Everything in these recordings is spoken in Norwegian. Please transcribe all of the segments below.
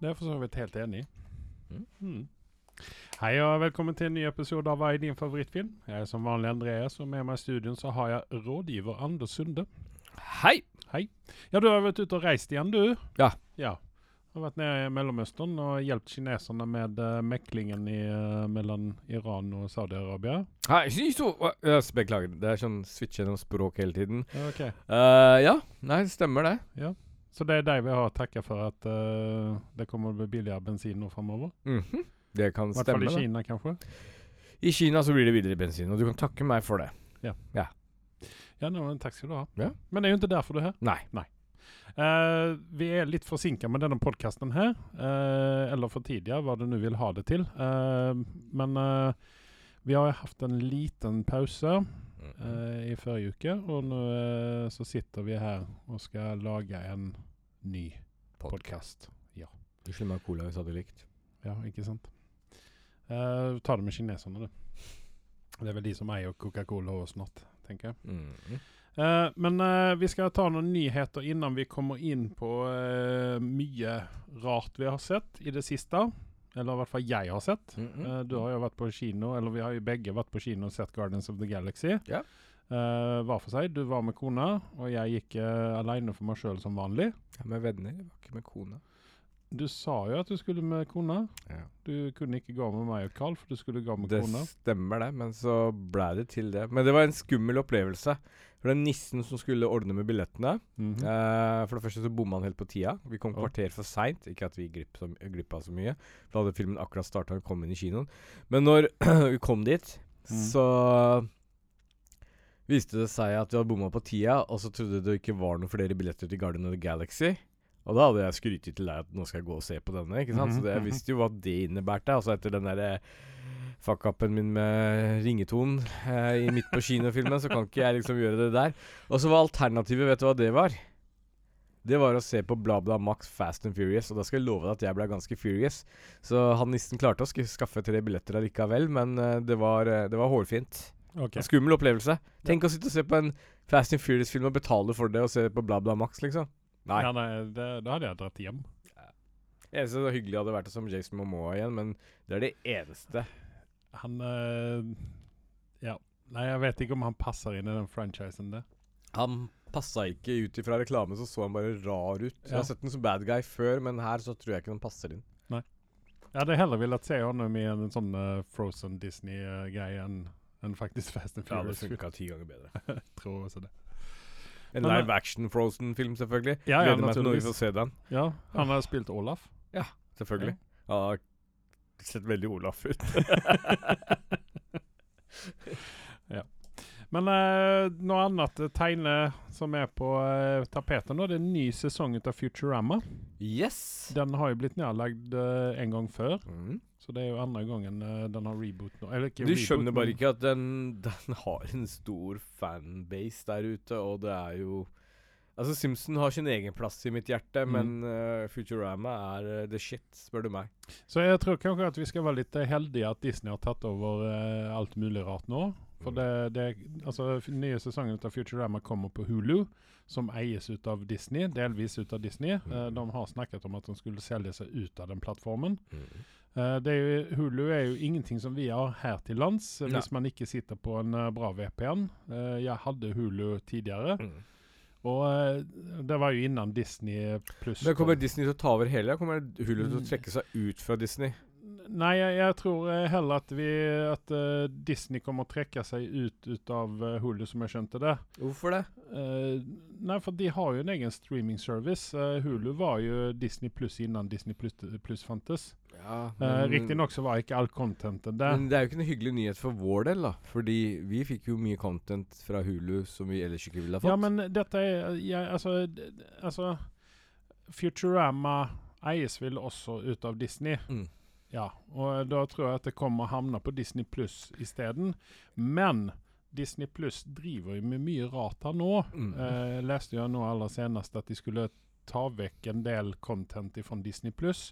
det er jeg for så vidt helt enig i. Mm. Mm. Hei og velkommen til en ny episode av Hva er din favorittfilm? Jeg er som vanlig Andreas, og med meg i studioen så har jeg rådgiver Anders Sunde. Hei! Hei. Ja, du har vært ute og reist igjen, du? Ja. Ja. Du Har vært nede i Mellomøsten og hjulpet kineserne med uh, meklingen i, uh, mellom Iran og Saudi-Arabia. Hei, ikke så, Beklager. Det er sånn switch gjennom språk hele tiden. Ja, ok. Eh, ja, nei, det stemmer det. Så det er deg vi har å takke for at uh, det kommer å bli billigere bensin nå framover? Mhm. Det kan I hvert fall stemme. i da. Kina, kanskje? I Kina så blir det billigere bensin, og du kan takke meg for det. Ja, nå, men takk skal du ha. Ja. Men det er jo ikke derfor du er her. Nei. Eh, vi er litt forsinka med denne podkasten her. Uh, eller for tidligere, hva du nå vil ha det til. Uh, men vi har jo hatt en liten pause eh, i forrige uke, og nå eh, så sitter vi her og skal lage en ny podkast. Unnskyld meg, cola hvis hadde likt. Ja, ikke sant? Eh, ta det med kineserne, du. Det er vel de som eier Coca-Cola og snart, tenker jeg. Mm. Uh, men uh, vi skal ta noen nyheter innan vi kommer inn på uh, mye rart vi har sett i det siste. Eller i hvert fall jeg har sett. Mhm. Eh, du har jo vært på kino, eller vi har jo begge vært på kino og sett Guardians of the Galaxy. Yeah. Uh, hver for seg. Du var med kona, og jeg gikk uh, aleine for meg sjøl som vanlig. Ja, med venner, jeg var ikke med kona. Du sa jo at du skulle med kona. Ja. Du kunne ikke gå med meg og Carl, for du skulle gå med Det kona. stemmer det, men så ble det til det. Men det var en skummel opplevelse. For den nissen som skulle ordne med billettene Mhm. eh, For det første så bomma han helt på tida. Vi kom kvarter for seint. Ikke at vi glipp så, glippa så mye. Da hadde filmen akkurat starta og kom inn i kinoen. Men når vi kom dit, Mm. så viste det seg at vi hadde bomma på tida, og så trodde det ikke var noen flere billetter til Guardian of the Galaxy. Og da hadde jeg skrytt til deg at nå skal jeg gå og se på denne. ikke sant? Mhm, Så det, jeg mhm. visste jo hva det innebærte. Altså etter den derre fuck-upen min med ringetonen eh, midt på kinofilmen, så kan ikke jeg liksom gjøre det der. Og så var alternativet, vet du hva det var? Det var å se på bla bla Max Fast and Furious, og da skal jeg love deg at jeg ble ganske furious. Så han nissen klarte å sk skaffe tre billetter allikevel, men uh, det, var, uh, det var hårfint. Ok. En skummel opplevelse. Tenk å sitte og se på en Fast and Furious-film og betale for det, og se på bla bla Max, liksom. Nei. Ja, nei det, da hadde jeg dratt hjem. Eneste så hyggelig hadde vært det som Jason Momoa igjen, men det er det eneste. Han øh, Ja. Nei, jeg vet ikke om han passer inn i den franchisen det. Han passa ikke ut ifra reklame, så så han bare rar ut. Jeg har sett den som bad guy før, men her så tror jeg ikke den passer inn. Nei. Jeg hadde heller villet se ham i en sånn uh, Frozen Disney-greie enn en faktisk Fast and Furious. Ja, det funka ti ganger bedre. Tror også det. En live action Frozen-film, selvfølgelig. Ja, ja, Gleder meg til når vi får se den. Ja, han har spilt Olaf. Ja, Selvfølgelig. Han har sett veldig Olaf ut. ja. Men eh, noe annet eh, tegne som er på eh, tapeten nå, det er en ny sesong av Futurama. yes! Den har jo blitt nedlagd eh, en gang før, Mm. så det er jo andre gangen eh, den har reboot nå. Eller ikke Du reboot, skjønner bare ikke at den, den har en stor fanbase der ute, og det er jo Altså, Simpson har sin egen plass i mitt hjerte, Mm. men uh, Futurama er uh, the shit, spør du meg. Så jeg tror kanskje at vi skal være litt heldige at Disney har tatt over uh, alt mulig rart nå. For det, det altså, nye sesongen av Futurama kommer på Hulu, som eies ut av Disney, delvis ut av Disney. Eh, de har snakket om at de skulle selge seg ut av den plattformen. Eh, det er jo, Hulu er jo ingenting som vi har her til lands, eh, Nei. hvis man ikke sitter på en uh, bra VPN. Jeg hadde Hulu tidligere, Mm. og det var jo innan Disney pluss Men kommer Disney til å ta over hele? Kommer Hulu til å Mm. trekke seg ut fra Disney? Nei, jeg, jeg tror eh, heller at, vi, at uh, Disney kommer å trekke seg ut, ut av uh, Hulu, som jeg skjønte det. Hvorfor det? Uh, nei, for de har jo en egen streaming-service. Uh, Hulu var jo Disney pluss innan Disney pluss fantes. Ja, Uh, Riktignok så var ikke all contentet der. Men det er jo ikke en hyggelig nyhet for vår del, da. Fordi vi fikk jo mye content fra Hulu som vi ellers ikke ville ha fått. Ja, men dette er ja, altså, altså Futurama eies vel også ut av Disney. Mm. Ja, og da tror jeg at det kommer å havne på Disney Pluss isteden. Men Disney Pluss driver jo med mye rart her nå. Mm. Eh, leste jo nå aller senest at de skulle ta vekk en del content fra Disney Pluss.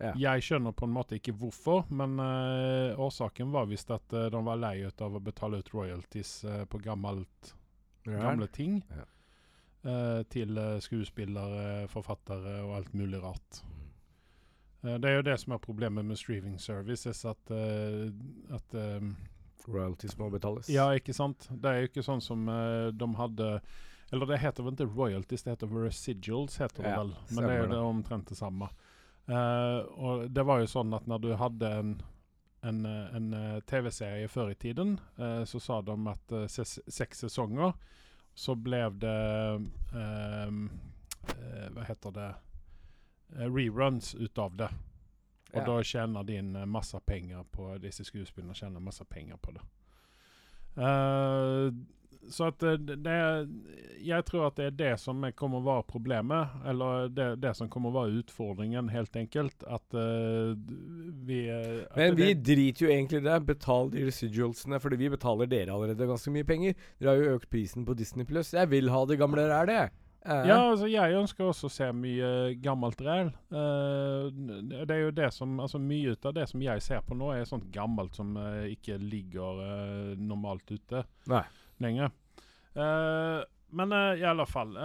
Ja. Jeg skjønner på en måte ikke hvorfor, men eh, årsaken var visst at eh, de var lei av å betale ut royalties eh, på gammelt, gamle ting. Ja. eh, til eh, skuespillere, forfattere og alt mulig rart. Eh, det er jo det som er problemet med streaming services, at, eh, at eh, Royalties må betales. Ja, ikke sant? Det er jo ikke sånn som de hadde Eller det heter vel ikke royalties, det heter residuals, heter det Ja, vel. Men det er jo det. omtrent det samme. Uh, og det var jo sånn at når du hadde en, en, en TV-serie før i tiden, eh, så sa de at uh, ses, seks sesonger, så ble det Hva heter det Reruns ut av det. Og Ja. tjener de inn eh, masse penger på disse skuespillene tjener masse penger på det. Uh, så at eh, det, det Jeg tror at det er det som er- kommer å være problemet. Eller det, det som kommer å være utfordringen, helt enkelt. At uh, vi eh, at Men vi driter jo egentlig i det. Betal de residualsene, fordi vi betaler dere allerede ganske mye penger. Dere har jo økt prisen på Disney Pluss. Jeg vil ha det gamle er det. Eh. Ja, altså jeg ønsker også å se mye gammelt ræl. Uh, det er jo det som Altså Mye av det som jeg ser på nå, er sånt gammelt som uh, ikke ligger normalt ute Nei. lenger. Men i alle fall.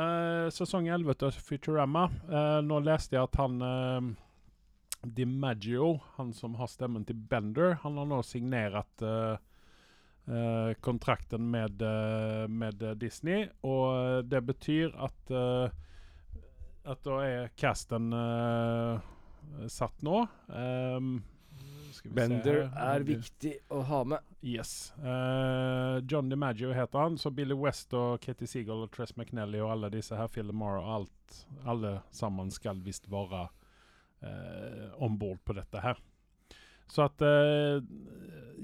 sesong 11 til Futurama. Nå leste jeg at han uh, DiMaggio, han som har stemmen til Bender, han har nå signert kontrakten med, eh, med eh, Disney. Og eh, det betyr at eh, At da er casten eh, satt nå. Um, Bender er viktig å ha med. Yes. Uh, John DiMaggio heter han. Så Billy West og Katie Seagull og Tress McNally og alle disse her, Phil Lamar og alt, alle sammen skal visst være uh, om bord på dette her. Så at eh,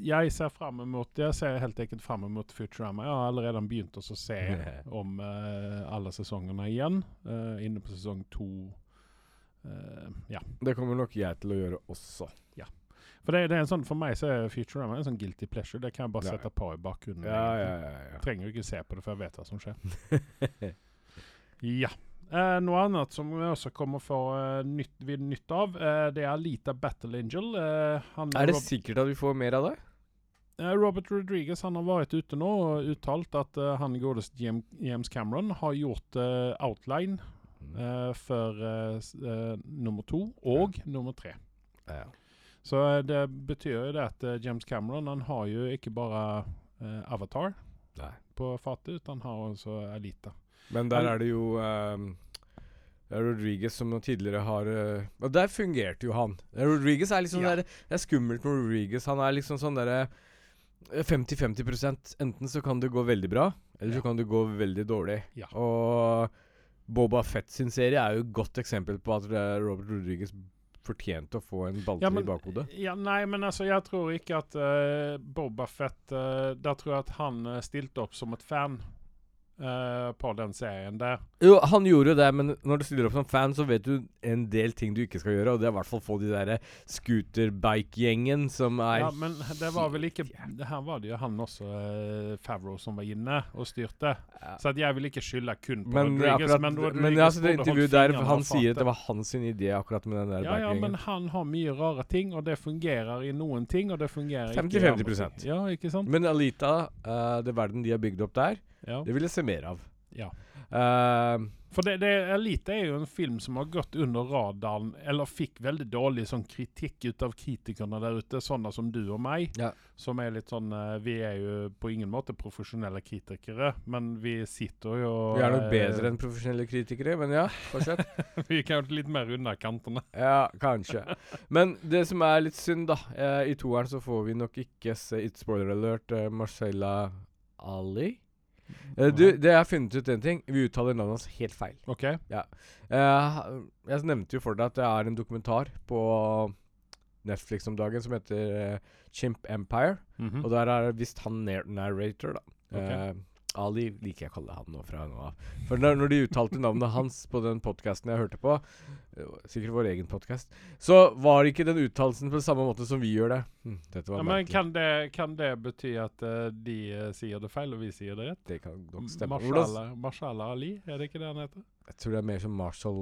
jeg ser fram mot Jeg ser helt enkelt fram mot Futurama. Jeg har allerede begynt å se om eh, alle sesongene igjen. eh, inne på sesong to. Eh, ja. Det kommer nok jeg til å gjøre også. Ja. For det, det er en sånn, for meg så er Futurama en sånn guilty pleasure. Det kan jeg bare Ja. sette på i bakgrunnen. Ja, ja, ja. ja. Trenger ikke se på det, for jeg vet hva som skjer. ja. Eh, noe annet som vi også kommer for få eh, nytt, vi nytt av, eh, det er Alita Battle Angel. Eh, han, Er det sikkert at vi får mer av det? eh, Robert Rodriguez han har vært ute nå og uttalt at eh, han godeste Jam- James Cameron har gjort outline eh, for nummer to og nummer tre. Ja. Så det betyr jo det at James Cameron han har jo ikke bare Avatar Nei. på fatet, utan han har også Alita. Men der er det jo um, det er Rodriguez som tidligere har uh, Og der fungerte jo han. Eh, Rodriguez er liksom Ja. der, Det er skummelt med Rodriguez. Han er liksom sånn derre eh, 50-50% Enten så kan det gå veldig bra, eller Ja. så kan det gå veldig dårlig. Ja. Og Boba Fett sin serie er jo et godt eksempel på at eh, Robert Rodriguez fortjente å få en balltre Ja, i bakhodet. Ja, nei, men altså, jeg tror ikke at uh, Boba Fett uh, Der tror jeg at han uh, stilte opp som et fan eh, på den serien der. Jo, han gjorde jo det, men når du stiller opp som fan, så vet du en del ting du ikke skal gjøre, og det er i hvert fall få de derre scooterbike-gjengen som er Ja, men det var vel ikke det Her var det jo han også, uh, Favreau, som var inne og styrte. Ja. Så jeg vil ikke skylde kun på Men, Rodriguez. akkurat, men men, Rodriguez jeg har sett et intervju der han sier at det var hans sin idé akkurat med den der Ja, ja, men han har mye rare ting, og det fungerer i noen ting, og det fungerer ikke 50-50%. andre ting. Ja, ikke sant? Men Alita, uh, det verden de har bygd opp der, Ja. det vil jeg se mer av. Ja. Uh, For det, det, Elite er jo en film som har gått under radaren, eller fikk veldig dårlig sånn kritikk ut av kritikerne der ute, sånne som du og meg. Ja. Som er litt sånn eh, Vi er jo på ingen måte profesjonelle kritikere, men vi sitter jo vi er nok eh, bedre enn profesjonelle kritikere, men ja, fortsett. Vi kan jo litt mer unna kantene. Ja, kanskje. Men det som er litt synd, da eh, I toeren så får vi nok ikke se It's spoiler alert Marcella Ali. Eh, du, det jeg har funnet ut en ting. Vi uttaler navnet hans helt feil. OK? Eh, jeg nevnte jo for deg at det er en dokumentar på Netflix om dagen som heter uh, Chimp Empire. Mhm. Og der er visst han narrator, da. Ok. Eh, Ali liker jeg å kalle han nå fra nå av. For når, når de uttalte navnet hans på den podkasten jeg hørte på, eh, sikkert vår egen podkast, så var ikke den uttalelsen på samme måte som vi gjør det. Hm, Ja, men kan det, kan det bety at uh, de eh, sier det feil, og vi sier det rett? Det kan nok stemme. Marshala, Marshala Ali, er det ikke det han heter? jeg tror det er mer som Marshall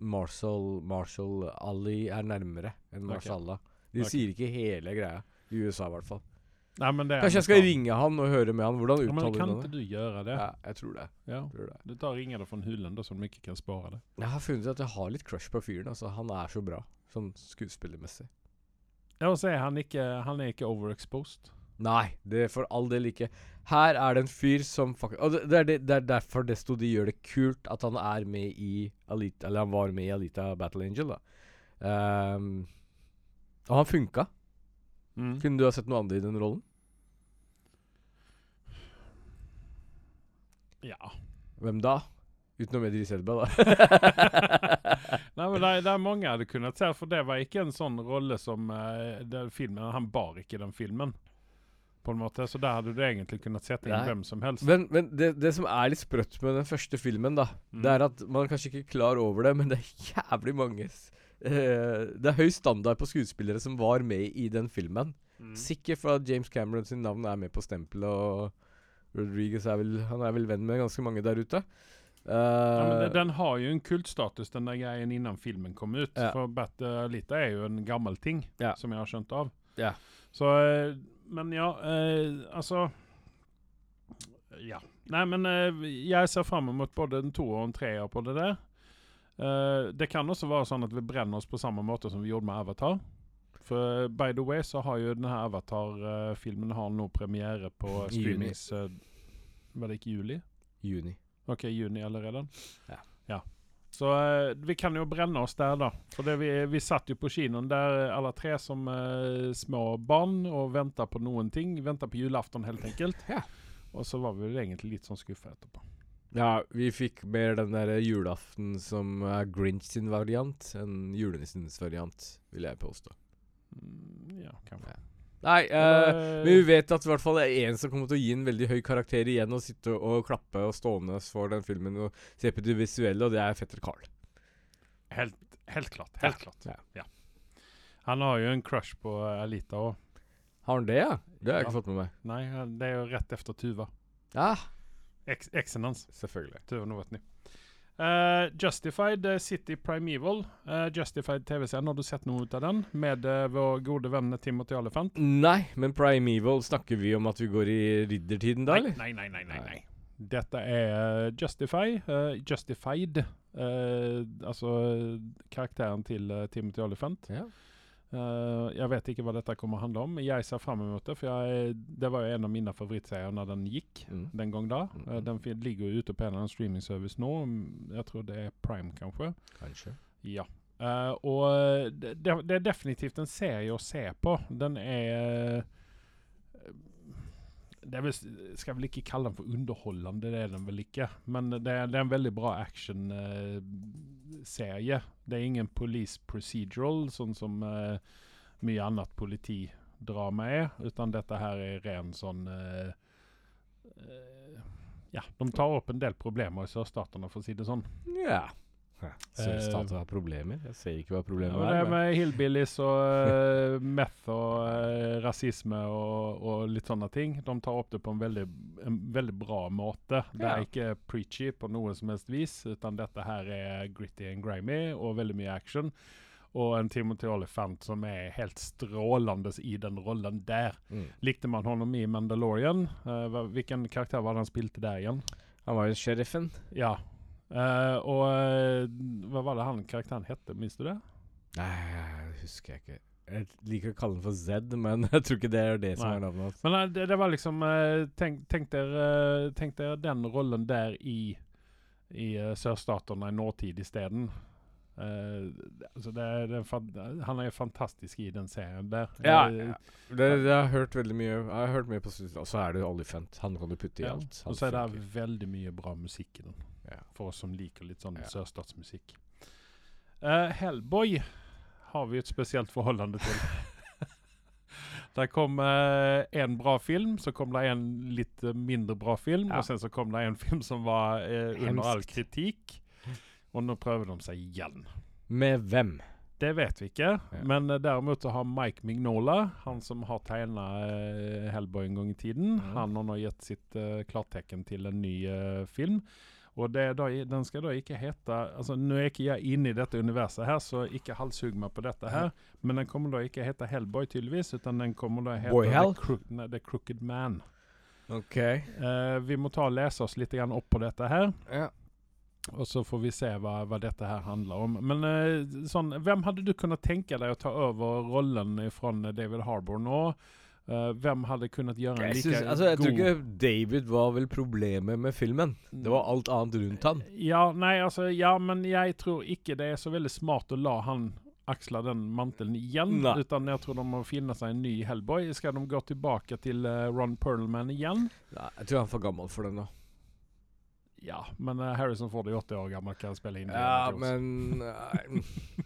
Marshall, Marshall Ali er nærmere enn Marshala. De okay. sier ikke hele greia. I USA, i hvert fall. Nei, men det er Kanskje jeg skal ringe han og høre med han. Hvordan ja, men uttaler Kan ikke du gjøre det? Ja, jeg tror det. Ja. Tror det. Du tar ringer det fra Hyllen, da, så de ikke kan spare det. Jeg har funnet ut at jeg har litt crush på fyren. Altså, han er så bra, sånn skuespillermessig. Ja, og så er han ikke Han er ikke overexposed. Nei, det er for all del ikke. Her er det en fyr som faktisk Og det, det, det er derfor desto de gjør det kult at han er med i Alita Eller han var med i Alita Battle Angel, da. Um, og han funka. Mm. Kunne du ha sett noe annet i den rollen? Ja. Hvem da? Utenom Idris Selba, da. Nei, men det, det er mange jeg hadde kunnet se, for det var ikke en sånn rolle som uh, filmen Han bar ikke den filmen, på en måte. Så der hadde du egentlig kunnet sette inn Nei. hvem som helst. men men det, det som er litt sprøtt med den første filmen, da, Mm. det er at man er kanskje ikke klar over det, men det er jævlig mange eh, Det er høy standard på skuespillere som var med i den filmen. Mm. Sikker for at James Cameron sin navn er med på stempelet, og Rodriguez er vel Han er vel venn med ganske mange der ute. Ja, men det- den har jo en kultstatus, den der greien innan filmen kom ut. Ja. For Bat Lita er jo en gammel ting, Ja. som jeg har skjønt av. Ja. Så eh, Men ja, eh, altså Ja. Nei, men eh, jeg ser fram mot både en to og en treer på det der. Eh, det kan også være sånn at vi brenner oss på samme måte som vi gjorde med Avatar. For by the way så har jo denne Avatar-filmen har nå premiere på streamings Var det ikke juli? Juni. Ok, juni allerede? Ja. Ja. Så eh, vi kan jo brenne oss der, da. For det vi, vi satt jo på kinoen der alle tre som eh, små barn og venta på noen ting. Venta på julaften, helt enkelt. Ja. Og så var vi vel egentlig litt sånn skuffa etterpå. Ja, vi fikk mer den der julaften som er Grinch sin variant enn julenissens variant, vil jeg påstå. Mm, ja, kanskje. Nei, uh, men vi vet at i hvert fall det er en som kommer til å gi en veldig høy karakter igjen og sitte og klappe og stående for den filmen og se på det visuelle, og det er fetter Carl. helt, helt klart. Helt Ja, klart. ja. Ja. Han har jo en crush på Elita Alita òg. Har han det, ja? Det har jeg Ja. ikke fått med meg. Nei, det er jo rett efter Tuva. Ja, Eks- Eksen hans. selvfølgelig. Tuva Novotny. Uh, Justified eh, City Primeval. Uh, Justified TV-serien, har du sett noe ut av den? Med eh, vår gode venn Timothy Olyphant? Nei, men Primeval, snakker vi om at vi går i riddertiden da, eller? Nei, nei, nei. nei, Nei. Dette er eh, Justify. eh, Justified. eh, altså karakteren til eh, Timothy Olyphant. Ja. Eh, jeg vet ikke hva dette kommer å handle om. Jeg ser fram mot det, for jeg, det var jo en av mine favorittserier når den gikk. Mm. Den gang da. Mm. Eh, den ligger jo ute på en eller annen streamingservice nå. Mm, Jeg tror det er Prime, kanskje. Kanskje. Ja. Uh, og det, det det er definitivt en serie å se på. Den er det vel, skal vel ikke kalle den for underholdende, det er den vel ikke. Men det er, det er en veldig bra action-serie. det er ingen police procedural, sånn som uh, mye annet politidrama er. Utan dette her er ren sånn uh, eh, Ja, de tar opp en del problemer i sørstatene, for å si det sånn. Ja. Ser Eh, staten har problemer? Jeg ser ikke hva Ja, problemet ja, er. Det med hillbillies og uh, meth og uh, rasisme og, og litt sånne ting. De tar opp det på en veldig, en veldig bra måte. Det er ikke preachy på noe som helst vis, utan dette her er gritty and grimy og veldig mye action. Og en Timothy Olifant som er helt strålende i den rollen der. Mm. Likte man honom i Mandalorian? Uh, hvilken karakter var det han spilte der igjen? Han var jo sheriffen. Ja. Eh, og uh, hva var det han karakteren hette, minns du det? Nei, det husker jeg ikke. Jeg liker å kalle den for Zed, men jeg tror ikke det er det som Nei. er navnet hans. Men eh, det, det var liksom Tenk, tenk, dere, den rollen der i, i uh, sørstatene i nåtid isteden. Uh, altså det, er- det er han er jo fantastisk i den serien der. Ja, Eh, ja. Det, det har jeg hørt veldig mye Jeg har hørt mye på. Og så er det jo Olifant. Han kan du putte i ja. alt. Og så er det funker. veldig mye bra musikk i den. Ja. For oss som liker litt sånn sørstatsmusikk. Uh, Hellboy har vi et spesielt forholdende til. Der kom én bra film, så kom det en litt eh, mindre bra film, Ja. og sen så kom det en film som var eh, under all kritikk. Og nå prøver de seg igjen. Med hvem? Det vet vi ikke, Ja. men uh, derimot har Mike Mignola, han som har tegna Hellboy en gang i tiden, mm. han har nå gitt sitt uh, klartegn til en ny uh, film. Og det da, den skal da ikke hete altså Nå er ikke jeg inne i dette universet her, så ikke halshugg meg på dette her. Men den kommer da ikke hete Hellboy, tydeligvis, utan den kommer da hete The, Crook, ne, The Crooked Man. OK. Eh, vi må ta og lese oss litt opp på dette her. Ja. Og så får vi se hva, hva dette her handler om. Men eh, sånn, hvem hadde du kunnet tenke deg å ta over rollen fra David Harbour nå? Uh, hvem hadde kunnet gjøre en Jeg, like synes, altså, jeg tror ikke David var vel problemet med filmen. Det var alt annet rundt han. Ja, nei, altså, ja, men jeg tror ikke det er så veldig smart å la han aksle den mantelen igjen. Nei. Utan jeg tror de må finne seg en ny Hellboy. Skal de gå tilbake til uh, Ron Perlman igjen? Nei, jeg tror han er for gammel for det nå. Ja, men uh, Harrison Ford er 80 år gammel, kan spille inn Ja, men nei.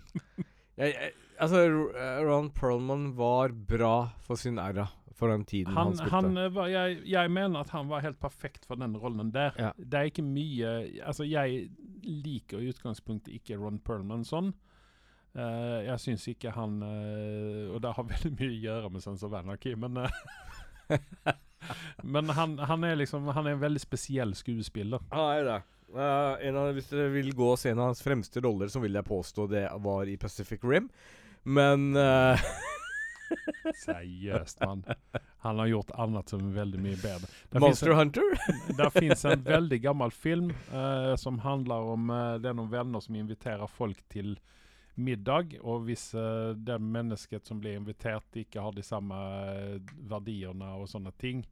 jeg, jeg, Altså, eh, Ron Perlman var bra for sin æra. For den tiden han, han, spilte. han eh, var, jeg, jeg mener at han var helt perfekt for den rollen der. Ja. Det er ikke mye Altså, jeg liker i utgangspunktet ikke Ron Perlman sånn. Uh, jeg syns ikke han uh, Og det har veldig mye å gjøre med Sons of Anarchy, men eh, Men han, han er liksom Han er en veldig spesiell skuespiller. Ja, er det. Uh, en av, hvis dere vil gå og se en av hans fremste roller, så vil jeg påstå det var i Pacific Rim. Men uh, Seriøst, mann. Han har gjort annet som er veldig mye bedre. Der Monster en, Hunter? Det der finnes en veldig gammel film uh, som handler om uh, Det er noen venner som inviterer folk til middag, og hvis eh, det mennesket som blir invitert, ikke har de samme eh, verdiene og sånne ting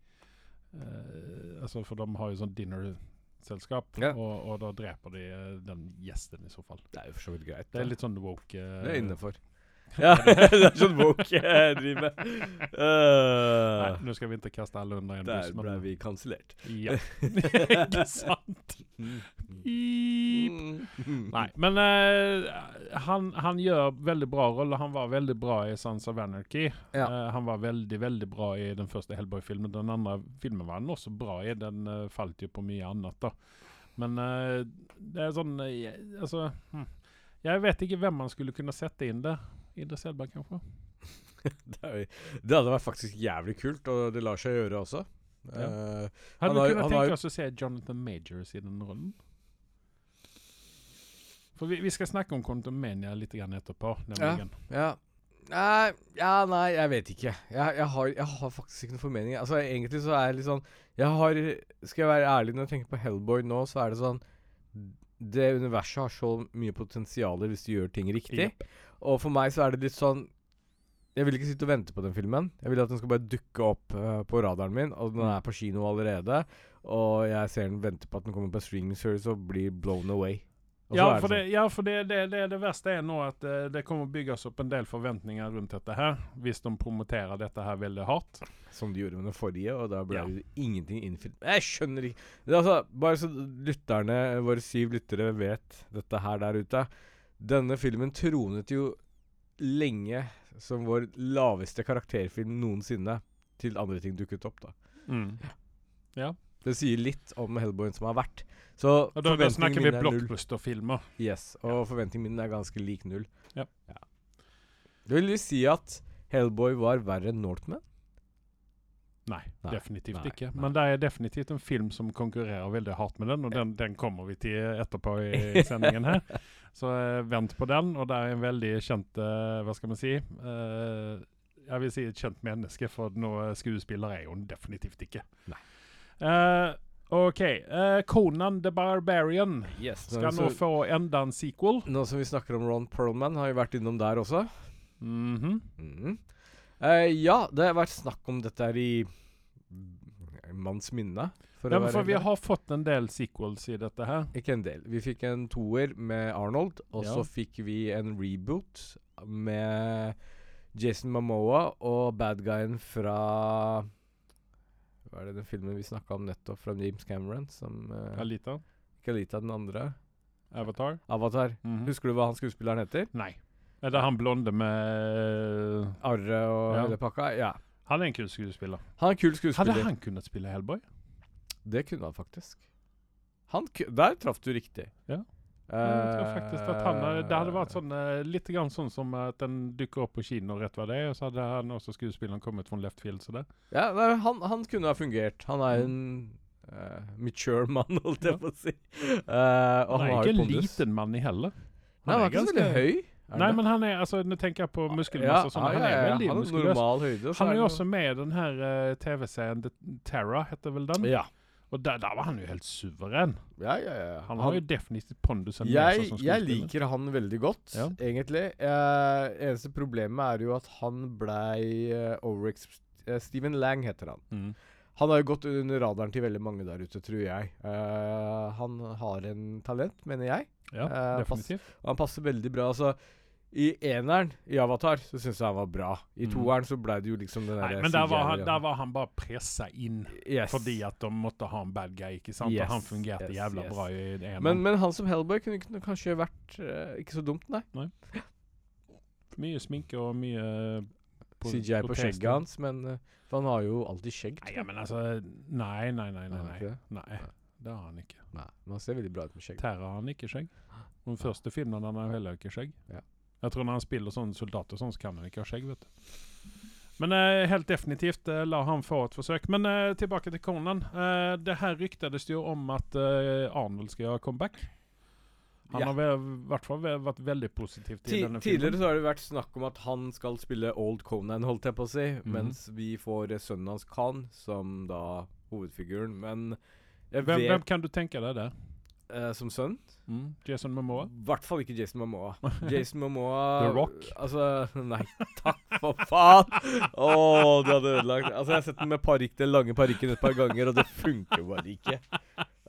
eh, altså For de har jo sånn dinnerselskap, Ja. og, og da dreper de den gjesten i så fall. Det er jo for så vidt greit. Det er litt sånn woke. Det er innafor. Ja, det er sånn woke jeg driver med. Nei, Uh, nå skal vi ikke kaste alle under en buss. der ble vi kansellert. Ja. ikke sant? Nei, men uh, han, han gjør veldig bra rolle. Han var veldig bra i Sons of Anarchy. Ja. Uh, han var veldig veldig bra i den første Hellboy-filmen. Den andre filmen var han også bra i. Den eh, falt jo på mye annet, da. Men eh, det er sånn eh, jeg- Altså hm. Jeg vet ikke hvem man skulle kunne sette inn der. Idris Elba, kanskje? det, er det hadde vært faktisk jævlig kult, og det lar seg gjøre også. Ja. Uh, Hadde Han du kunnet tenke oss å se Jonathan Majors i den rollen? For vi, vi skal snakke om Kondomenia litt grann etterpå. Ja, ja. Nei, ja, nei, jeg vet ikke. Jeg, jeg, har, jeg har faktisk ikke noen formening. Altså, egentlig så er jeg litt sånn Jeg har Skal jeg være ærlig, når jeg tenker på Hellboy nå, så er det sånn Det universet har så mye potensial hvis du gjør ting riktig. Jepp. Og for meg så er det litt sånn Jeg vil ikke sitte og vente på den filmen. Jeg vil at den skal bare dukke opp uh, på radaren min, og den er på kino allerede. Og jeg ser den venter på at den kommer på streaming service og blir blown away. Ja, for, det, sånn. ja, for det, det, det, det verste er nå at uh, det kommer bygges opp en del forventninger rundt dette her, hvis de promoterer dette her veldig hardt. Som de gjorde med den forrige, og da ble Ja. det ingenting innfridd. Jeg skjønner ikke altså, Bare så lytterne, våre syv lyttere, vet dette her der ute. Denne filmen tronet jo lenge som vår laveste karakterfilm noensinne, til andre ting dukket opp, da. Mm. Det sier litt om Hellboyen som har vært. Så Og da, da snakker vi er blockbuster-filmer. Yes, og forventningen min er ganske lik null. Ja. Det vil si at Hellboy var verre enn Northman? Nei, Nei, definitivt nei, ikke. Men det er definitivt en film som konkurrerer veldig hardt med den, og den, den kommer vi til etterpå i sendingen her. Så uh, vent på den. Og det er en veldig kjent uh, Hva skal man si? Uh, jeg vil si et kjent menneske, for noe skuespiller er hun definitivt ikke. Nei. OK. Conan the Barbarian Yes. skal nå få enda en sequel. Nå som vi snakker om Ron Perlman, har vi vært innom der også. Mhm. Mhm. Eh, ja, det har vært snakk om dette her i manns minne. For Ja, men for vi har fått en del sequels i dette her. Ikke en del. Vi fikk en toer med Arnold, og Ja. så fikk vi en reboot med Jason Mamoa og bad guyen fra Hva er det den filmen vi snakka om nettopp, fra James Cameron? Som uh, Alita. Ikke Alita, den andre. Avatar. Avatar. Mhm. Husker du hva han skuespilleren heter? Nei. Er det han blonde med Arre og Ja. hele pakka? Ja. Han er en kul skuespiller. Han er en kul skuespiller. Hadde han kunnet spille Hellboy? Det kunne han faktisk. Han Der traff du riktig. Ja. Eh, Jeg tror faktisk at han er- Det hadde vært sånn eh, litt grann sånn som at den dukker opp på kino rett hva det er, og så hadde han også skuespilleren kommet fra left field. Så det. Ja, nei, han, han kunne ha fungert. Han er en uh, mature mann, holdt jeg Ja. på å si. Uh, Han er ikke en liten mann i heller. Nei, han er så veldig høy. Nei, men han er altså, Nå tenker jeg på muskelmasse og sånn. Han er veldig han er muskuløs. Han er jo også med i den her uh, TV-serien Terra, heter vel den? Ja. Og der, der var han jo helt suveren. Ja, ja, ja. Han har jo definitivt pondusen jeg, jeg liker han veldig godt, Ja. egentlig. Eh, eneste problemet er jo at han blei uh, overex... Uh, Steven Lang heter han. Mm. Han har jo gått under radaren til veldig mange der ute, tror jeg. Uh, han har en talent, mener jeg. Ja, Eh, definitivt. Og han passer veldig bra. Altså, I eneren i Avatar så syns jeg han var bra. I Mm. toeren så blei det jo liksom den derre men der var, han, der var han bare pressa inn yes. fordi at de måtte ha en bad guy, ikke sant? Yes, Og han fungerte yes, jævla bra i det ene. men, men han som Hellboy kunne, kunne kanskje vært uh, ikke så dumt, nei. nei. mye sminke og mye på- CGI på på skjegget hans, men uh, han har jo alltid skjegg. Nei, men altså Nei, nei, nei. nei, nei. nei. Det har han ikke. Nei, men han ser veldig bra ut med skjegg. Terra har han ikke skjegg. Den første filmen han har heller ikke skjegg. Ja. Jeg tror når han spiller sånn soldat og sånn, så kan han ikke ha skjegg. vet du. Men eh, helt definitivt eh, la han få et forsøk. Men eh, tilbake til Conan. Eh, det her ryktades jo om at eh, Arnold skal gjøre comeback. Han Ja. har i hvert fall vært veldig positiv til Ti denne tidligere filmen. så har det vært snakk om at han skal spille Old Conan, holdt jeg på å si, Mhm. mens vi får eh, sønnen hans Khan som da hovedfiguren. Men jeg Hvem, vet hvem kan du tenke deg det? Eh, Som sønn? Mm, Jason Momoa? I hvert fall ikke Jason Momoa. Jason Momoa The Rock? Altså, nei, takk for faen! Å, du hadde ødelagt Altså, jeg har sett den med parykk, den lange parykken et par ganger, og det funker bare ikke.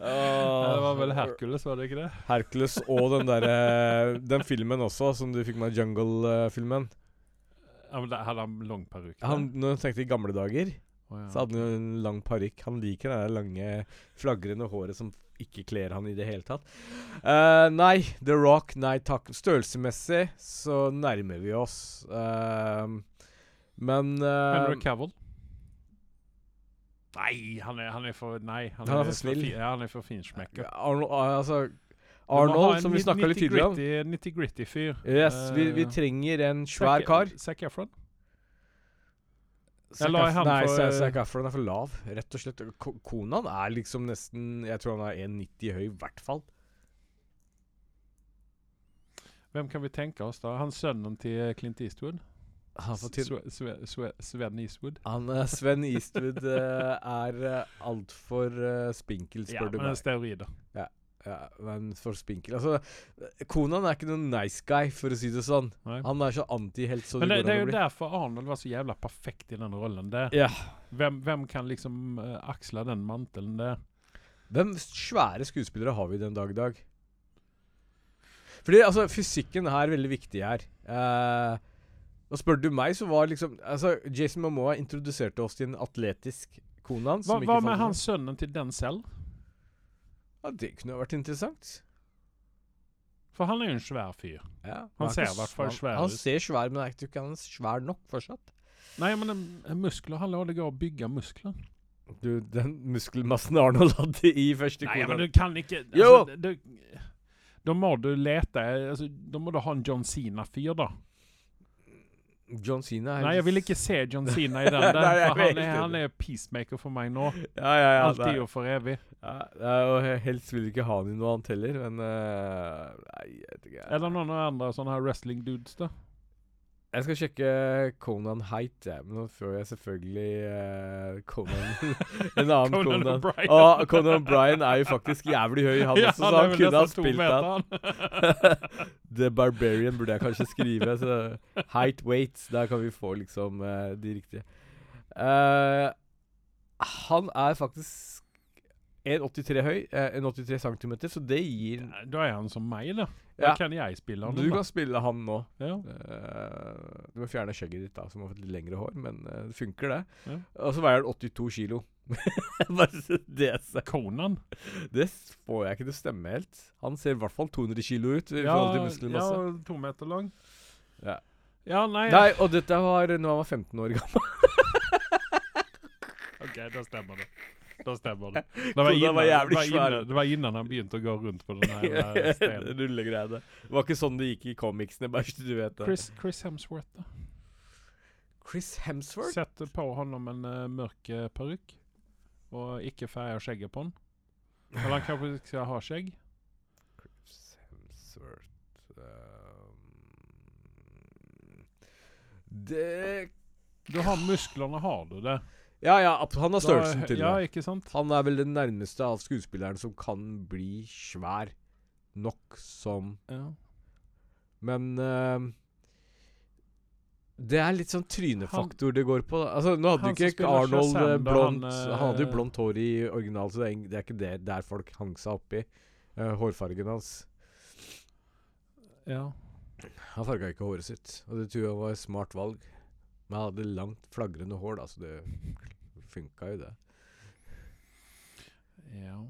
Ja, det var vel Hercules, var det ikke det? Hercules og den derre Den filmen også, som du fikk med Jungle-filmen. Ja, men der Hadde han lang parykk? der? Han, når jeg tenkte i gamle dager, oh, ja. så hadde han jo en lang parykk. Han liker det der lange, flagrende håret som ikke kler han i det hele tatt. Uh, nei, The Rock, nei takk. Størrelsesmessig så nærmer vi oss. Uh, men uh, Henry Cavill? Nei, han er, han er for Nei. Han er for snill. ja, han er for finsmekker. Arnold, ah, altså, Arnold som vi snakka litt tidligere om. Nitty-gritty fyr. Yes, vi, vi trenger en svær kar. Zac Efron? Han Nei, for- Zac Efron er for lav, rett og slett. Ko- Konan er liksom nesten Jeg tror han er 1,90 høy, i hvert fall. Hvem kan vi tenke oss, da? Han sønnen til Clint Eastwood? Han, Sve- Sve- Sve- Sven Eastwood? han uh, Sven Eastwood uh, er uh, altfor uh, spinkel, Ja, spør du men meg. steroider. Ja, men for spinkel. Altså, Konan er ikke noen nice guy, for å si det sånn. Nei. Han er så antihelt så Men det, det det er jo bli. derfor Arnold var så jævla perfekt i den rollen Det. Ja. Hvem, hvem kan liksom uh, aksle den mantelen Det Hvem svære skuespillere har vi den dag i dag? Fordi altså, fysikken er veldig viktig her. Uh, og spør du meg, så var liksom altså, Jason Momoa introduserte oss til en atletisk Konan. Hva, som ikke hva med hans han sønnen til Denzel? Ja, det kunne vært interessant. For han er jo en svær fyr. Ja, Han er ser i hvert fall svær ut. Han ser svær men jeg tror ikke han er svær nok fortsatt. Nei, men en, muskler Hallå, det går å bygge muskler. Du, den muskelmassen Arnold hadde i første Nei, men du kan ikke altså, Jo! Da må du lete altså, Da må du ha en John Sina-fyr, da. John Cena er Nei, jeg vil ikke se John Cena i den. der Nei, for han, er, han er peacemaker for meg nå. Ja, ja, ja. Alltid er- og for evig. Ja, det er jo helst vil ikke ha han i noe annet heller, men uh, Nei, jeg vet ikke. Eller noen andre sånne her wrestling dudes, da. Jeg skal sjekke Conan Height, jeg, men nå får jeg selvfølgelig uh, Conan En annen Conan Conan. O'Brien. Og Conan O'Brien er jo faktisk jævlig høy, han Ja, også, så han kunne ha spilt den. han. The Barbarian burde jeg kanskje skrive. Så height weight. der kan vi få liksom uh, de riktige. Uh, han er faktisk 1,83 høy, eh, 1,83 cm, så det gir Da er han som meg, da. Da Ja. kan jeg spille han. Du da. kan spille han nå. Ja. Uh, du må fjerne skjegget ditt, da, som har fått litt lengre hår, men uh, det funker, det. Ja. Og så veier han 82 kilo. Det, Conan. det får jeg ikke til å stemme helt. Han ser i hvert fall 200 kilo ut i Ja, til ja, to meter lang. Ja. Ja, nei, Nei, og dette var når han var 15 år gammel. OK, da stemmer det. Da stemmer det. Det var, innan, var jævlig det, var innan, det var innan han begynte å gå rundt på den her eh. Rullegreiene. Det var ikke sånn det gikk i comicsene, bare så du vet det. Chris, Chris Hemsworth, da. Chris Hemsworth? Sett på honom en uh, mørk uh, parykk. og ikke färga skjegget på han. Eller han kanskje ikke skal ha skjegg. Chris Hemsworth um, Det Du har musklene, har du det. Ja, ja, han har størrelsen til Ja, det. ikke sant? Han er vel den nærmeste av skuespilleren som kan bli svær nok som Ja. Men uh, det er litt sånn trynefaktor det går på. Altså, nå hadde jo ikke Arnold eh, blondt han, han, hadde jo eh, blondt hår i original, så det er, det er ikke det der folk hang seg opp i. eh, hårfargen hans. ja. Han farga ikke håret sitt, og det tror jeg var et smart valg. Men jeg hadde langt, flagrende hår, da, så det funka jo, det. ja.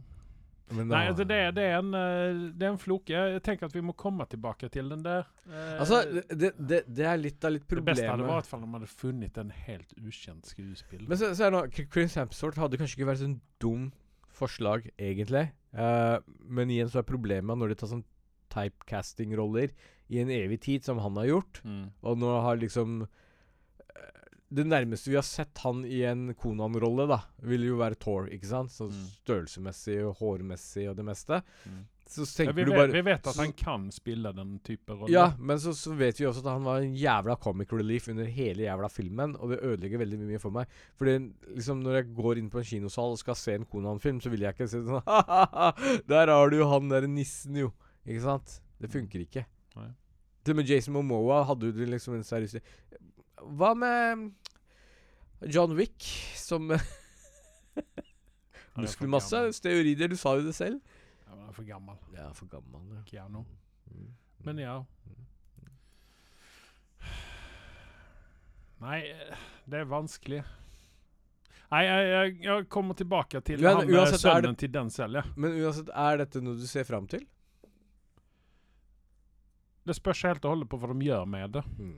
Nei, altså det, det, er en, eh, det er en floke. Jeg tenker at vi må komme tilbake til den der. Eh, Altså, det, det, det, er litt av litt problemet. det beste hadde vært om de hadde funnet en helt ukjent skuespiller. Men så, så er det noe, Chris Hemsworth hadde kanskje ikke vært sånn dum forslag, egentlig. Eh, men igjen så er problemet når de tar sånn typecasting-roller i en evig tid, som han har gjort, Mm. og nå har liksom Det nærmeste vi har sett han i en Konan-rolle, da, vil jo være Thor, ikke sant? Så Mm. størrelsesmessig og hårmessig og det meste. Mm. Så Ja, tenker vi, du vet, bare vi vet at så- han kan spille den type rolle. Ja, men så, så vet vi også at han var en jævla comic relief under hele jævla filmen, og det ødelegger veldig mye for meg. Fordi liksom når jeg går inn på en kinosal og skal se en Konan-film, så vil jeg ikke se sånn «Ha-ha-ha, Der har du jo han derre nissen, jo. Ikke sant? Det funker ikke. Nei. Til og med Jason Momoa hadde jo liksom en seriøs Hva med John Wick som Muskelmasse, steorider, du sa jo det selv. Ja, men han er for gammel. Ja, for gammel, ja. Keanu. Mm. Men ja. Nei, eh, det er vanskelig. Nei, jeg, jeg, jeg kommer tilbake til han med uansett sønnen til den selv, ja. Men uansett, er dette noe du ser fram til? Det spørs helt og holde på hva de gjør med det. Mm.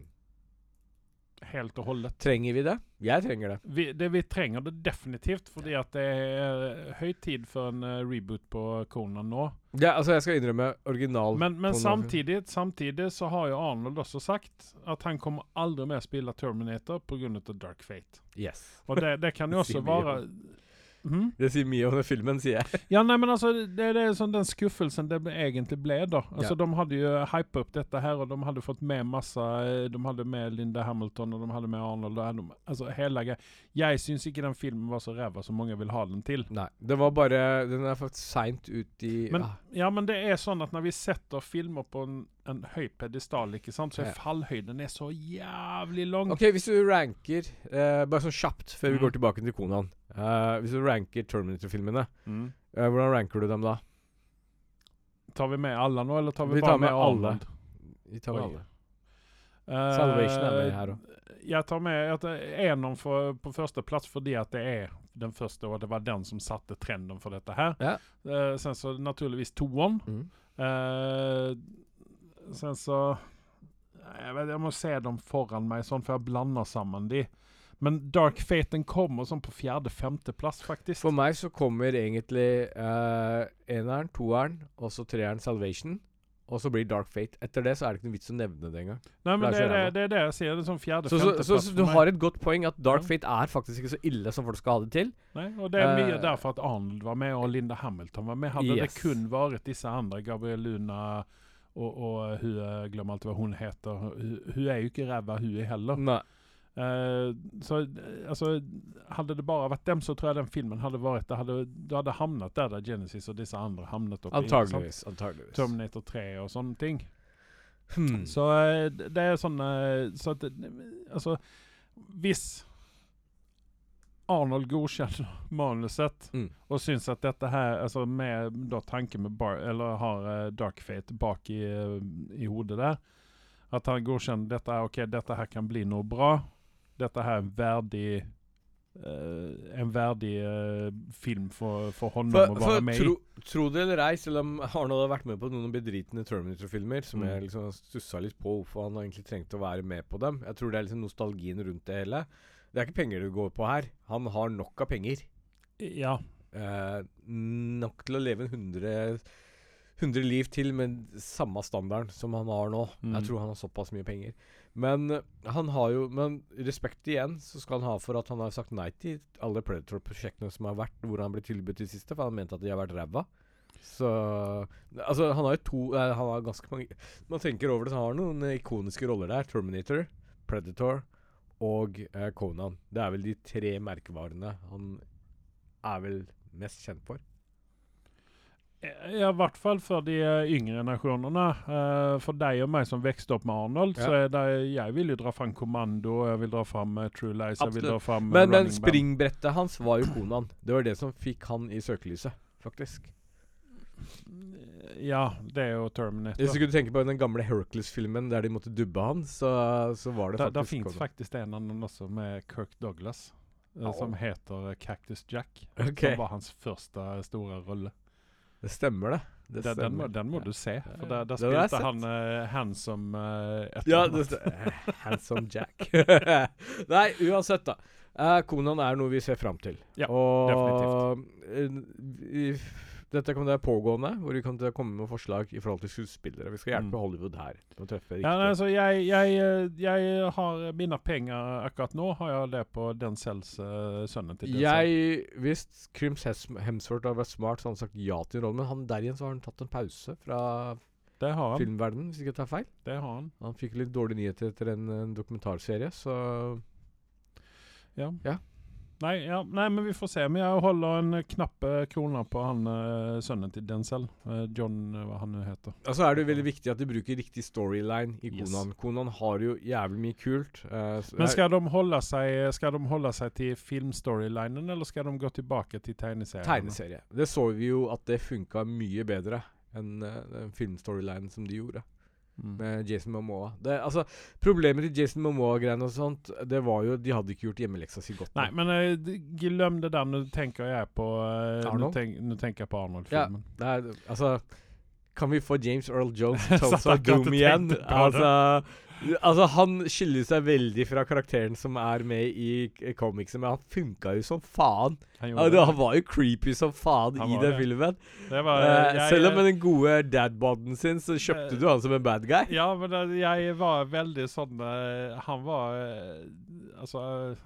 Helt og holdet. Trenger vi det? Jeg trenger det. Vi, det vi trenger det definitivt, fordi at det er høy tid for en eh, reboot på Conan nå. Ja, altså, jeg skal innrømme original Men, men samtidig, samtidig så har jo Arnold også sagt at han kommer aldri mer spille Terminator pga. Dark Fate. Yes. Og det, det kan jo også være Mhm. Det sier mye om den filmen, sier jeg. Ja, nei, men altså, det, det er sånn den skuffelsen det egentlig ble, da. Altså, Ja. De hadde jo hypa opp dette her, og de hadde fått med masse eh, De hadde med Linda Hamilton, og de hadde med Arnold. Og de, altså, hele greia. Jeg syns ikke den filmen var så ræva som mange vil ha den til. Nei. Det var bare Den er faktisk seint ut i Men, ah, ja, men det er sånn at når vi setter filmer på en, en høy pedestal, ikke sant, så Ja. fallhøyden er så jævlig lang. OK, hvis du ranker eh, Bare sånn kjapt, før vi Mm. går tilbake til Konaen. Eh, hvis du ranker Terminator-filmene, Mm. eh, hvordan ranker du dem da? Tar vi med alle nå, eller tar vi, Vi bare tar med med alle. Arnold? Vi tar med Oi. alle. Eh, Salvation er med her òg. Jeg tar med at Enon får på førsteplass fordi at det er den første, og det var den som satte trenden for dette her. Ja. Eh, sen så naturligvis toeren. Mm. Sen så jeg, vet, jeg må se dem foran meg, sånn, for jeg blander sammen de. Men Dark Fate den kommer sånn på fjerde-femteplass, faktisk. For meg så kommer egentlig uh, eneren, toeren og så treeren Salvation. Og så blir Dark Fate. Etter det så er det ikke noe vits å nevne det engang. Nei, men det det er det, det er det jeg sier. Det er sånn Så, så, fjerde-femteplass så, så du har et godt poeng at Dark Ja. Fate er faktisk ikke så ille som folk skal ha det til. Nei, og det er mye Eh, derfor at Arnold var med, og Linda Hamilton var med. Hadde Yes. det kun vært disse andre, Gabriel Luna og, og hun Jeg glemmer alltid hva hun heter. Hun, er jo ikke ræva, hun er heller. Nei. Uh, så eh, altså Hadde det bare vært dem, så tror jeg den filmen hadde vært Det hadde, det hadde havnet der der Genesis andre havnet oppi. ikke? Antageligvis. Antageligvis. Terminator 3 og sånne ting. Hmm. Så uh, det sånn eh, Så at det- Altså, hvis Arnold godkjenner manuset Mm. og syns at dette her Altså med da tanken med bar, Eller har uh, Dark Fate bak i, uh, i hodet der At han godkjenner dette her OK, dette her kan bli noe bra. Dette her er en verdig uh, En verdig film for, for honom For, å for være med i. tro, tro det eller ei, selv om Arnold har vært med på noen bedritne Terminator-filmer, som Mm. jeg liksom stussa litt på hvorfor han egentlig trengte å være med på dem Jeg tror det er liksom nostalgien rundt det hele. Det er ikke penger du går på her. Han har nok av penger. Ja. Eh, nok til å leve 100 100 liv til med samme standarden som han har nå. Mm. Jeg tror han har såpass mye penger. Men eh, han har jo Men respekt igjen så skal han ha for at han har sagt nei til alle Predator-prosjektene som har vært, hvor han ble tilbudt i siste, for han mente at de har vært ræva. Så Altså, han har jo to eh, Han har ganske mange Man tenker over det, så han har noen ikoniske roller der. Terminator, Predator og eh, Conan. Det er vel de tre merkevarene han er vel mest kjent for. Ja, i hvert fall for de eh, yngre nasjonene. Eh, for deg og meg som vokste opp med Arnold, så er det Jeg vil jo dra fram Kommando, jeg vil dra fram eh, True Lies, jeg vil dra fram eh, Men, men springbrettet hans var jo Conan. Det var det som fikk han i søkelyset, faktisk. Ja, det er jo Terminator. Hvis du kunne tenke på den gamle Hercules-filmen der de måtte dubbe han, så, så var det da, det faktisk finnes fins faktisk en annen også med Kirk Douglas, oh. Som heter eh, Cactus Jack. Okay. Som var hans første store rolle. Det stemmer, det. det Den, den, må, den må du se, for der, spilte han uh, Handsome uh, Ja, Handsome Jack. Nei, uansett, da. Uh, Conan er noe vi ser fram til. Ja, og definitivt. vi- dette kommer til å være pågående, hvor vi kommer til å komme med forslag i forhold til skuespillere. Vi skal hjelpe Mm. Hollywood her å treffe Ja, nei, altså, jeg, jeg, eh, jeg har mine penger akkurat nå, har jeg det på Denzels uh, sønnen til Denzel. jeg, Hvis Crims Hemsworth hadde vært smart, så hadde han sagt ja til en rolle. Men han der igjen så har han tatt en pause fra Det har han. filmverdenen, hvis ikke jeg tar feil. Det har han. Han fikk litt dårlige nyheter etter en, en dokumentarserie, så Ja. Ja. Nei, ja, nei, men vi får se. Men jeg holder en knappe krone på han eh, sønnen til Denzel. Eh, John, eh, hva han heter. Altså er det jo veldig viktig at de bruker riktig storyline i Yes. Konan. Konan har jo jævlig mye kult. Uh, Men skal de holde seg, skal de holde seg til filmstorylinen, eller skal de gå tilbake til tegneserien? tegneserie. Det så vi jo at det funka mye bedre enn uh, den filmstorylinen som de gjorde Mm. med Jason Momoa. Det, altså, problemet til Jason Momoa-greiene og sånt, det var jo De hadde ikke gjort hjemmeleksa si godt Nei, men eh, glem det der. Nå tenker jeg på eh, Nå, Arnold? tenk, nå tenker jeg på Arnold-filmen. Ja, altså Kan vi få James Earl Jones Tulsa Doom igjen? Altså, altså Han skiller seg veldig fra karakteren som er med i comicsen, men han funka jo som faen. Han det. han var jo creepy som faen Han i den det. filmen. Det var, uh, jeg- selv om med den gode dadboden sin, så kjøpte uh, du han som en bad guy. Ja, men det, jeg var veldig sånn uh, Han var eh, Altså eh,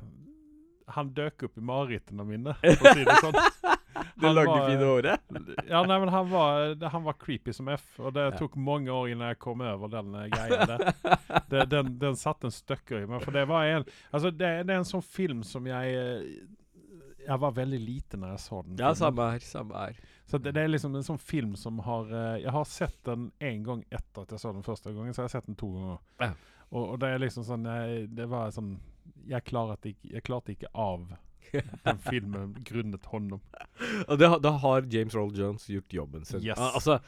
Han døk opp i marerittene mine, for å si det sånn. Det lagde var- fine håret. Ja, nei, men han var, han var creepy som F, og det Ja. tok mange år innan jeg kom over den eh, greia der. Det, den, den satte en støkker i meg, for det var en Altså, det, det er en sånn film som jeg eh, Jeg var veldig liten når jeg så den. Ja, samme her. Samme her. Så det, det er liksom en sånn film som har eh, Jeg har sett den en gang etter at jeg så den første gangen, så jeg har sett den to ganger. Ja. Og, og det er liksom sånn jeg, Det var sånn Jeg klarte ikke, jeg klarte ikke av den filmen grunnet honom. Og det, da har James Earl Jones gjort jobben sin. Yes. Al- Altså,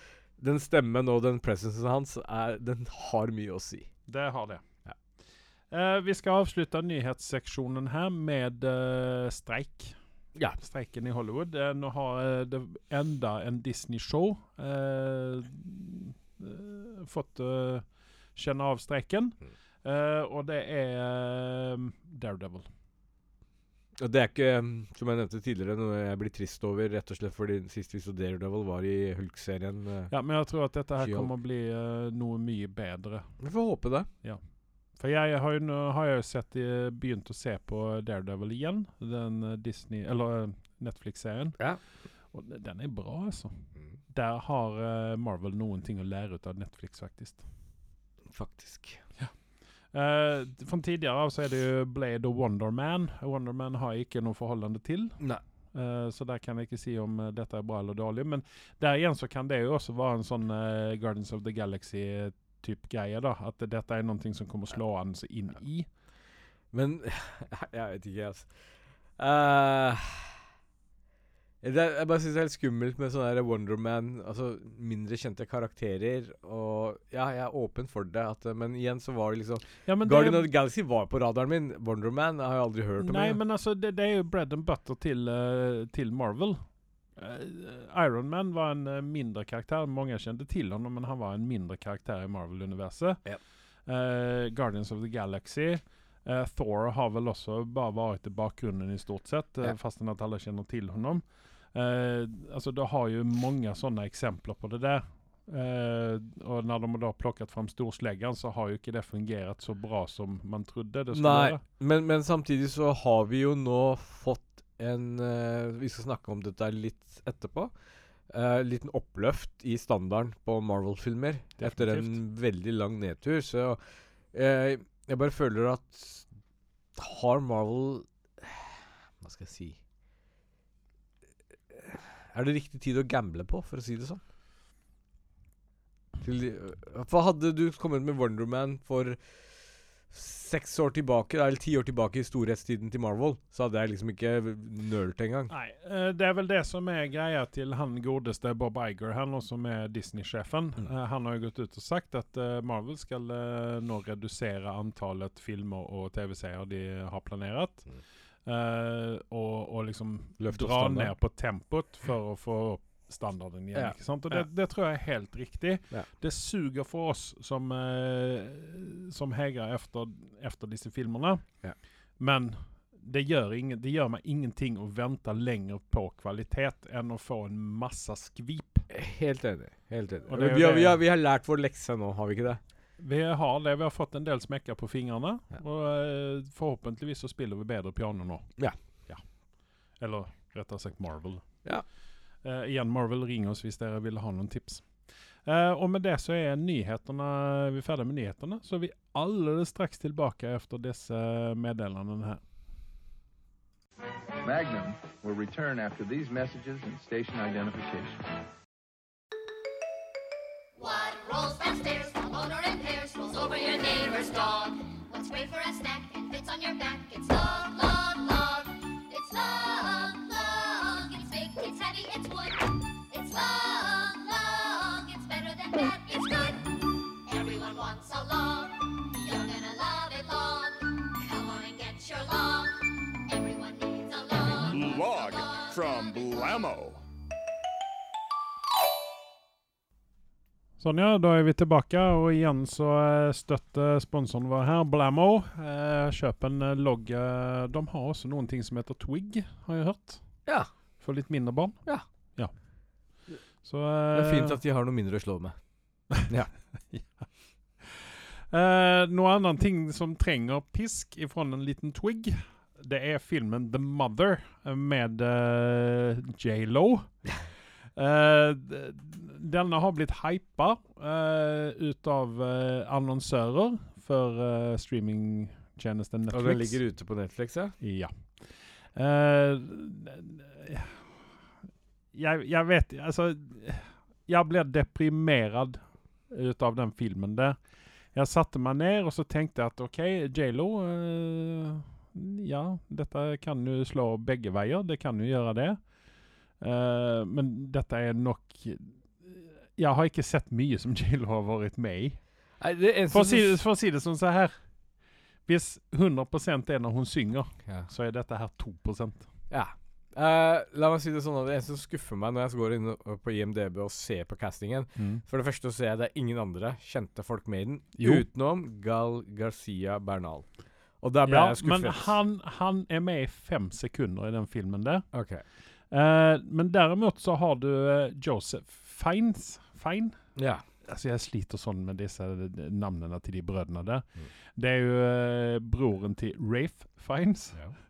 den stemmen og den presencen hans, er, den har mye å si. Det har det. Ja. Uh, vi skal avslutte nyhetsseksjonen her med uh, streik. Ja. Streiken i Hollywood. Uh, nå har det enda en Disney-show fått kjenne av streiken. Mm. Og det er Daredevil. Det er ikke, um, som jeg nevnte tidligere, noe jeg blir trist over, rett og slett fordi sist vi så Daredevil var i Hulk-serien. eh. Ja, men jeg tror at dette her kommer å bli uh, noe mye bedre. Vi får håpe det. Ja. For jeg har jo, har jeg jo sett, eh, begynt å se på Daredevil igjen. Den Disney Eller Netflix-serien. Ja. Og den er bra, altså. Der har Marvel noen ting å lære ut av Netflix, faktisk. Faktisk. Uh, fra tidligere av så er det jo Blade og Wonder Man. Wonder Man har jeg ikke noe forholdende til. Nei. Uh, så der kan jeg ikke si om uh, dette er bra eller dårlig. Men der igjen så kan det jo også være en sånn uh, Guardians of the Galaxy-type greie. da At dette er noe som kommer å slå an seg inn i. Men jeg vet ikke, altså. Eh, det jeg bare syns det er helt skummelt med sånn der Wonderman, altså mindre kjente karakterer. Og ja, jeg er åpen for det, at, eh, men igjen så var det liksom Ja, Guardian of the Galaxy var på radaren min. Wonderman har jeg aldri hørt om. Nei, men altså, det, det er jo bread and butter til, uh, til Marvel. Uh, Iron Man var en uh, mindre karakter. Mange kjente til ham, men han var en mindre karakter i Marvel-universet. Ja. Uh, Guardians of the Galaxy. Eh, Thor har vel også bare vært i bakgrunnen i stort sett, eh, Ja. fastän at alle kjenner til honom. Eh, alltså, det har jo mange sånne eksempler på det der. Eh, og når de da har plukket fram storsleggen, så har jo ikke det fungert så bra som man trodde det skulle Nei, gjøre. men, men samtidig så har vi jo nå fått en eh, Vi skal snakke om dette litt etterpå. Uh, liten oppløft i standarden på Marvel-filmer etter en veldig lang nedtur. Så eh, jeg bare føler at Har Marvel Hva skal jeg si Er det riktig tid å gamble på, for å si det sånn? Til, øh, for hadde du kommet med Wonderman for seks år tilbake, eller ti år tilbake i storhetstiden til Marvel, så hadde jeg liksom ikke nølt engang. Nei, eh, det er vel det som er greia til han godeste Bob Iger han som er Disney-sjefen. Mm. Eh, han har jo gått ut og sagt at Marvel skal nå redusere antallet filmer og TV-seere de har planert. Mm. Eh, og, og liksom Løfte dra standard. ned på tempot for å få opp standarden igjen. Ja. ikke sant? Og det, det tror jeg er helt riktig. Ja. Det suger for oss som, uh, som heger efter, efter disse filmene. Ja. Men det gjør, ingen, det gjør meg ingenting å vente lenger på kvalitet enn å få en masse skvip. Helt enig. Helt enig. Det Vi har, vi, har, vi har lært vår lekse nå, har vi ikke det? Vi har det, vi har fått en del smekker på fingrene, Ja. og eh, forhåpentligvis så spiller vi bedre piano nå. Ja. ja. Eller rettere sagt Marvel. Ja. Uh, igjen, Marvel, ring oss hvis dere vil ha noen tips. Uh, og med det så er nyhetene vi er ferdig med nyhetene, så er vi alldeles straks tilbake etter disse meddelandene her. Magnum will return after these messages and station identification. Rolls downstairs, motor and pairs, rolls over your neighbor's dog. What's great for a snack and fits on your back? It's long, long, long. Sånn ja, da er vi tilbake, og igjen så eh, støtter sponsoren vår her, Blammo. Eh, kjøp en eh, logg. eh, de har også noen ting som heter Twig, har jeg hørt. Ja. For litt mindre barn. Ja. ja. Så Det er fint eh, at de har noe mindre å slå med. eh, Noe annet ting som trenger pisk ifra en liten Twig, det er filmen The Mother eh, med eh, J.Lo. Eh, denne har blitt hypa uh, ut av uh, annonsører for uh, streamingtjenesten Netflix. Og den ligger ute på Netflix, ja? Ja. Eh, jeg, jeg vet Altså Jeg ble deprimert ut av den filmen der. Jeg satte meg ned og så tenkte jeg at OK, J.Lo eh, Ja, dette kan jo slå begge veier. Det kan jo gjøre det. Uh, men dette er nok Jeg har ikke sett mye som Jill har vært med i. Nei, For å, si, for å si det sånn så her Hvis 100 er når hun synger, ja. så er dette her 2% ja. Uh, la meg si det sånn at det eneste som skuffer meg når jeg går inn på IMDb og ser på castingen For det første så ser jeg det er ingen andre kjente folk med i den, Jo. utenom Gal Garcia Bernal. Og der ble Ja, jeg skuffet. men han, han er med i fem sekunder i den filmen der. Ok. Uh, men derimot så har du eh, Joseph Fiennes. Fein. Ja. Altså jeg sliter sånn med disse eh, navnene til de brødrene der. Mm. Det er jo uh, broren til Rafe Fiennes.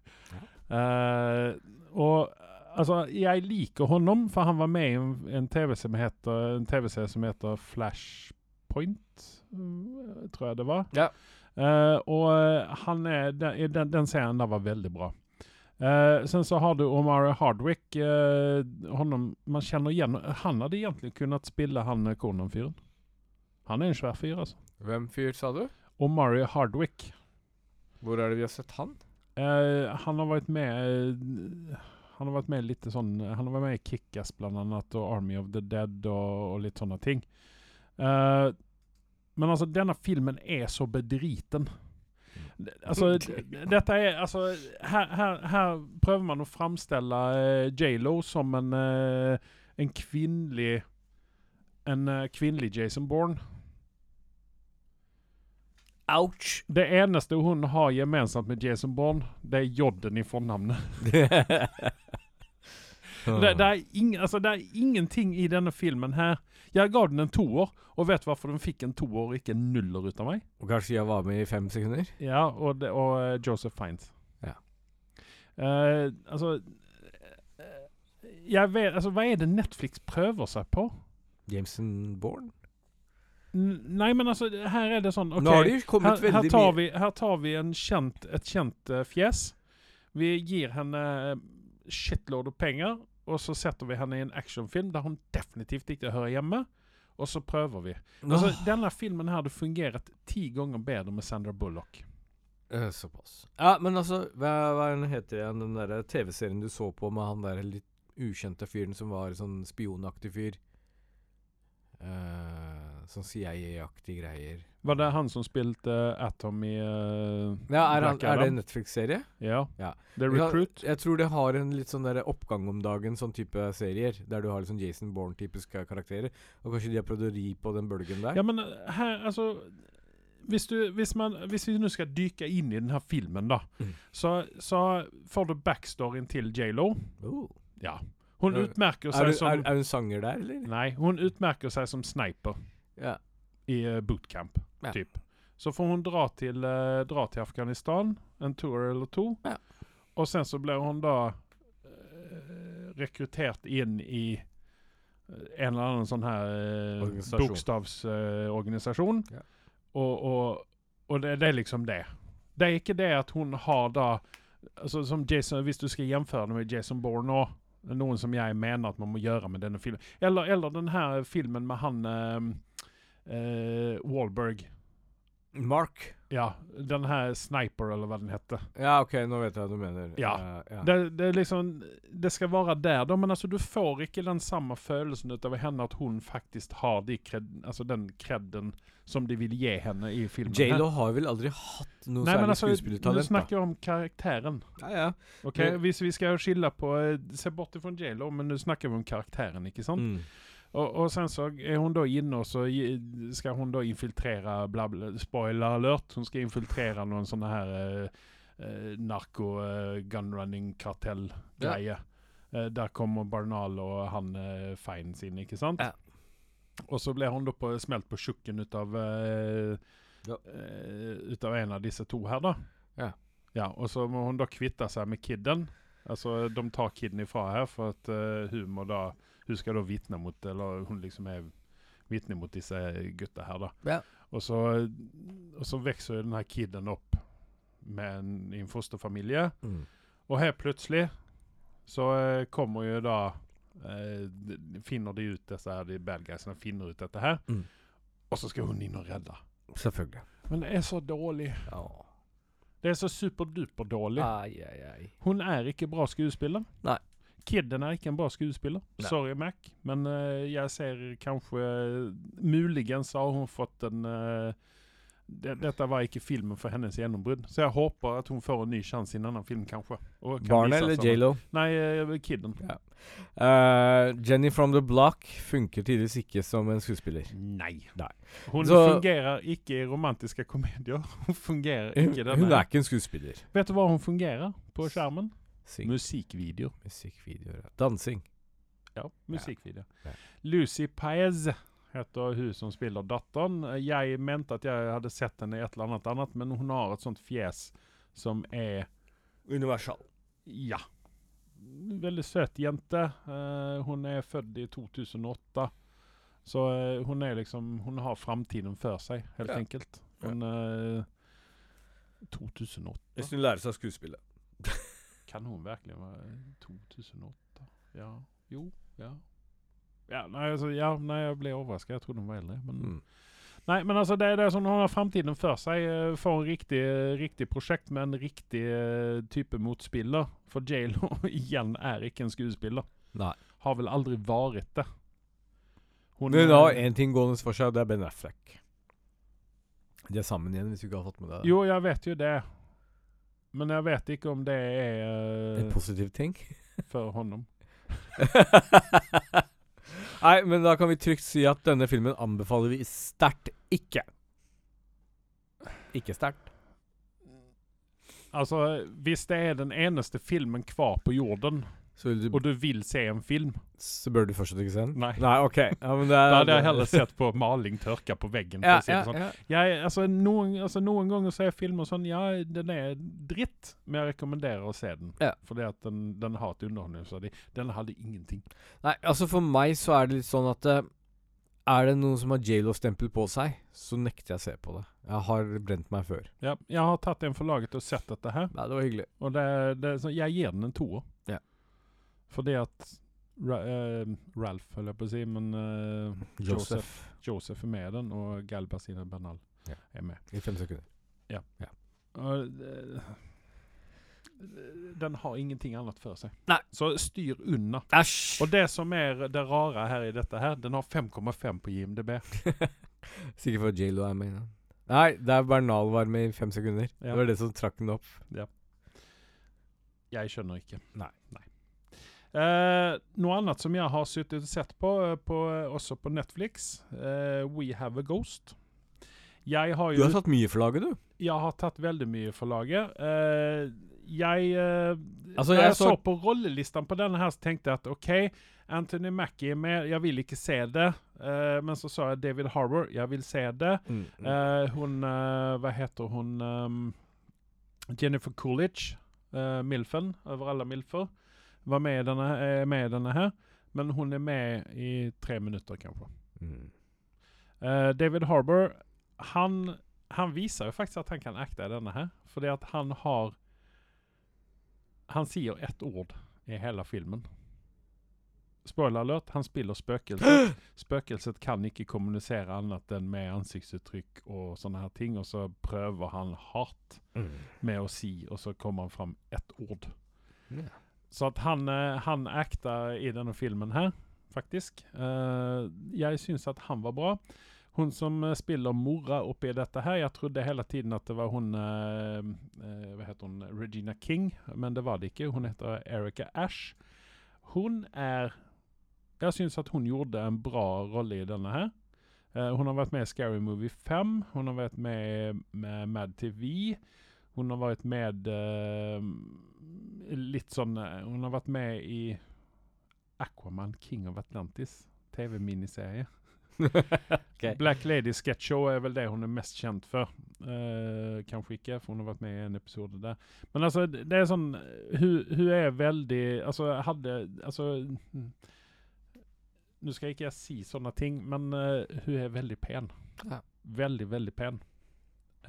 Eh, og altså, jeg liker honom, for han var med i en, en TV som heter En TV-serie som heter Flashpoint, mm, tror jeg det var. Ja. Uh, og eh, han er, den, den, den serien der var veldig bra. Eh, sen så har du Omar Hardwick. eh, honom, man känner igen Han hadde egentlig kunnet spille han Conan-fyren. Han er en svær fyr, alltså. Vem fyr sa du? Omari Hardwick. Hvor er det vi har sett han? Eh, han har vært med eh, Han har vært med lite sånn Han har vært med i Kickass blant annet, och Army of the Dead og, og litt sånne ting. Eh, men altså, denne filmen er så bedriten. Altså, dette er Altså, her, her, her prøver man å framstille uh, J.Lo som en, uh, en kvinnelig En uh, kvinnelig Jason Bourne. Ouch! Det eneste hun har gemensamt med Jason Bourne, det er J-en i fornavnet. Det, det, er ing, altså, det er ingenting i denne filmen her Jeg ga den en toer, og vet hvorfor den fikk en toer og ikke en nuller ut av meg? Og kanskje jeg var med i fem sekunder. Ja, og, det, og uh, Joseph Fiennes. Ja. Uh, altså Jeg vet Altså, hva er det Netflix prøver seg på? Jameson Bourne. N nei, men altså, her er det sånn OK, Nå har de kommet her, her, veldig tar mye vi, her tar vi en kjent, et kjent uh, fjes. Vi gir henne shitload av penger, og så setter vi henne i en actionfilm der hun definitivt ikke hører hjemme. Og så prøver vi. Altså, oh. Denne filmen her hadde fungert ti ganger bedre med Sandra Bullock. eh, Såpass. Ja, men altså, hva, hva er heter igjen, den derre TV-serien du så på med han der litt ukjente fyren som var sånn spionaktig fyr? Eh, sånn CIA-aktige greier. Var det han som spilte Atom i uh, Ja, er, han, er det en Netflix-serie? Ja. Ja. The Recruit. Jeg tror det har en litt sånn der oppgang om dagen, sånn type serier. Der du har litt sånn Jason Bourne-typiske karakterer. Og kanskje de har prøvd å ri på den bølgen der. Ja, men eh, her, altså hvis, du, hvis, man, hvis vi nå skal dykke inn i denne filmen, da, Mm. så, så får du backstoryen til J.Lo. Oh. Ja. Hun utmerker utmerker Er, seg du- som er, er hun sanger der, eller? Nei, hun utmerker seg som sniper Ja. i eh, bootcamp, Ja. typ. Så får hun dra til, eh, dra til Afghanistan, en tour eller to. Ja. Og sen så blir hun da eh, rekruttert inn i eh, en eller annen sånn her eh, Organisasjon. bokstavsorganisasjon. Ja. Og, og, og det, det er liksom det. Det er ikke det at hun har da altså som Jason, Hvis du skal gjøre det med Jason Bourne nå, noen som jeg mener at man må gjøre med denne filmen Eller, eller den her filmen med han eh, eh, Wahlberg. Mark. Ja, den her Sniper, eller hva den heter. Ja, OK, nå vet jeg hva du mener. Ja. Uh, ja. Det, det liksom Det skal være der, da, men altså du får ikke den samme følelsen av henne at hun faktisk har de kred, altså den kredden som de vil gi henne i filmen. J.Lo har vel aldri hatt noe Nei, men særlig altså, du skuespillertalent. da. snakker om karakteren. Ja, ja. Ok, Hvis vi skal skille på eh, Se bort fra J.Lo, men nå snakker vi om karakteren, ikke sant? Mm. Og, og sen så er hun da inne, og så skal hun da infiltrere bla, bla, Spoiler alert. Hun skal infiltrere noen sånne her eh, eh, narko-gunrunning-kartell-greie. Eh, der kommer Barnal og han uh, Fiennes inn, ikke sant? Ja. Og så blir hun da på, smelt på tjukken ut av eh, Ja. eh, Ut av en av disse to her, da. Ja. Ja, Og så må hun da kvitte seg med kidden. Altså, De tar kidden ifra her, for at eh, hun må da Hun skal da vitne mot Eller hun liksom er vitne mot disse gutta her, da. Ja. Og så, og så vokser denne kidden opp med en, i en fosterfamilie. Mm. Og helt plutselig så eh, kommer jo da eh, Finner de ut disse her, de bad guysene finner ut dette her. Mm. Og så skal hun inn og redde. Selvfølgelig. Men det er så dårlig. Ja. Det er så superduper dårlig. Ai, ai, ai. Hun er ikke bra skuespiller. Nei. Kidden er ikke en bra skuespiller. Nei. Sorry, Mac, men uh, jeg ser kanskje Muligens har hun fått en uh, det, Dette var ikke filmen for hennes gjennombrudd. Så jeg håper at hun får en ny sjanse i en annen film, kanskje. Kan Barnet eller J.Lo? Nei, uh, Kidden. Ja. Eh, Jenny from the Block funker tydeligvis ikke som en skuespiller. Nei. Nei. Hun Så- fungerer ikke i romantiske komedier. Hun fungerer ikke ikke hun denne. er ikke en skuespiller. Vet du hva hun fungerer på skjermen? Syng. Musikkvideo. Musikkvideoer. ja. Dansing. Ja, musikkvideo. Ja. Lucy Paez heter hun som spiller datteren. Jeg mente at jeg hadde sett henne i et eller annet annet, men hun har et sånt fjes som er Universal. Ja. Veldig søt jente. Uh, hun er født i 2008. Så uh, hun er liksom Hun har framtiden før seg, helt Ja. enkelt. Hun uh, 2008? Hvis hun lærer seg skuespillet. Kan hun virkelig være 2008? Ja. Jo. Ja. Ja, nei, altså, ja, nei jeg ble overraska. Jeg trodde hun var eldre. Men, Mm. nei, men altså, det, det er sånn, hun har framtiden før seg. for Får en riktig, riktig prosjekt med en riktig eh, type motspiller. For J.Lo igjen er ikke en skuespiller. Nei. Har vel aldri vært det. Hun, Men har eh, én ting gående for seg, og det er Ben Affleck. De er sammen igjen, hvis du ikke har fått med deg det. Jo, jeg vet jo det. Men jeg vet ikke om det er En eh, positiv ting. for honom. Nei, men da kan vi trygt si at denne filmen anbefaler vi sterkt ikke. Ikke sterkt. Altså, hvis det er den eneste filmen kvar på jorden du, og du vil se en film, så bør du fortsatt ikke se den? Nei. Nei, ok. Ja, men det er, då hade jag hellre sett på maling tørka på veggen. ja, ja, sånn. ja. Jag, alltså, noen, altså, noen ganger så er filmer sånn Ja, den er dritt, men jeg rekommenderer å se den. Ja. Fordi at den, den har et underholdningsverdi. Den hadde ingenting. Nei, altså for meg så er det litt sånn at eh, Er det noen som har J.Lo-stempel på seg, så nekter jeg å se på det. Jeg har brent meg før. Ja, jeg har tatt en for laget og sett dette her. Nei, det var hyggelig. Og det, det, så jeg gir den en toer. Ja. Fordi at Ra uh, Ralph, holder jeg på å si, men uh, Joseph. Joseph er med i den, og Galbazina Bernal Ja. er med. I fem sekunder. Ja. ja. Uh, den har ingenting annet for seg. Nei. Så styr unna. Æsj! Og det som er det rare her i dette her, den har 5,5 på GMDB. Sikkert for J.Lo er med i den. Nei, der Bernal var med i fem sekunder. Ja. Det var det som trakk den opp. Jeg skjønner ikke. Nei. Eh, noe annet som jeg har sittet og sett på, eh, på også på Netflix, eh, We Have a Ghost. Jeg har Du har tatt mye for laget, du. Jeg har tatt veldig mye for laget. Eh, jeg eh, Altså, Når jeg jeg så så- på rollelistan på denne her, så tenkte jeg at OK, Anthony Mackie er med, jeg vil ikke se det. Eh, men så sa jeg David Harbour, jeg vil se det. Mm. Eh, hun eh, Hva heter hun um, Jennifer Coolidge, Uh, Milfen over alle Milfer, var med denne, er med denne her. Men hun er med i tre minutter, kanskje. Mm. Uh, David Harbour, han, han viser jo faktisk at han kan akte i denne her. Fordi at han har Han sier ett ord i hele filmen. Spoiler alert, han spiller spøkelset. Spøkelset kan ikke kommunisere annet enn med ansiktsuttrykk og sånne her ting, og så prøver han hardt Mm. med å si, og så kommer han fram ett ord. Ja. Så at han, eh, han acta i denne filmen her, faktisk. Eh, jeg syns at han var bra. Hun som eh, spiller mora oppi dette her, jeg trodde hele tiden at det var hun Hva heter hun? Regina King, men det var det ikke. Hun heter Erica Ash. Hun er Jeg syns at hun gjorde en bra rolle i denne her. Hun har vært med i Scary Movie 5. Hun har vært med med Mad TV. Hun har vært med eh, litt sånn eh, Hun har vært med i Aquaman King of Atlantis. TV-miniserie. okay. Black Lady Sketch Show er vel det hun er mest kjent for. Eh, kanskje ikke, for hun har vært med i en episode der. Men altså, det er sånn Hun, hun er veldig Altså, hadde Altså mm, Nå skal ikke jeg si sånne ting, men uh, hun er veldig pen. Ja. Veldig, veldig pen.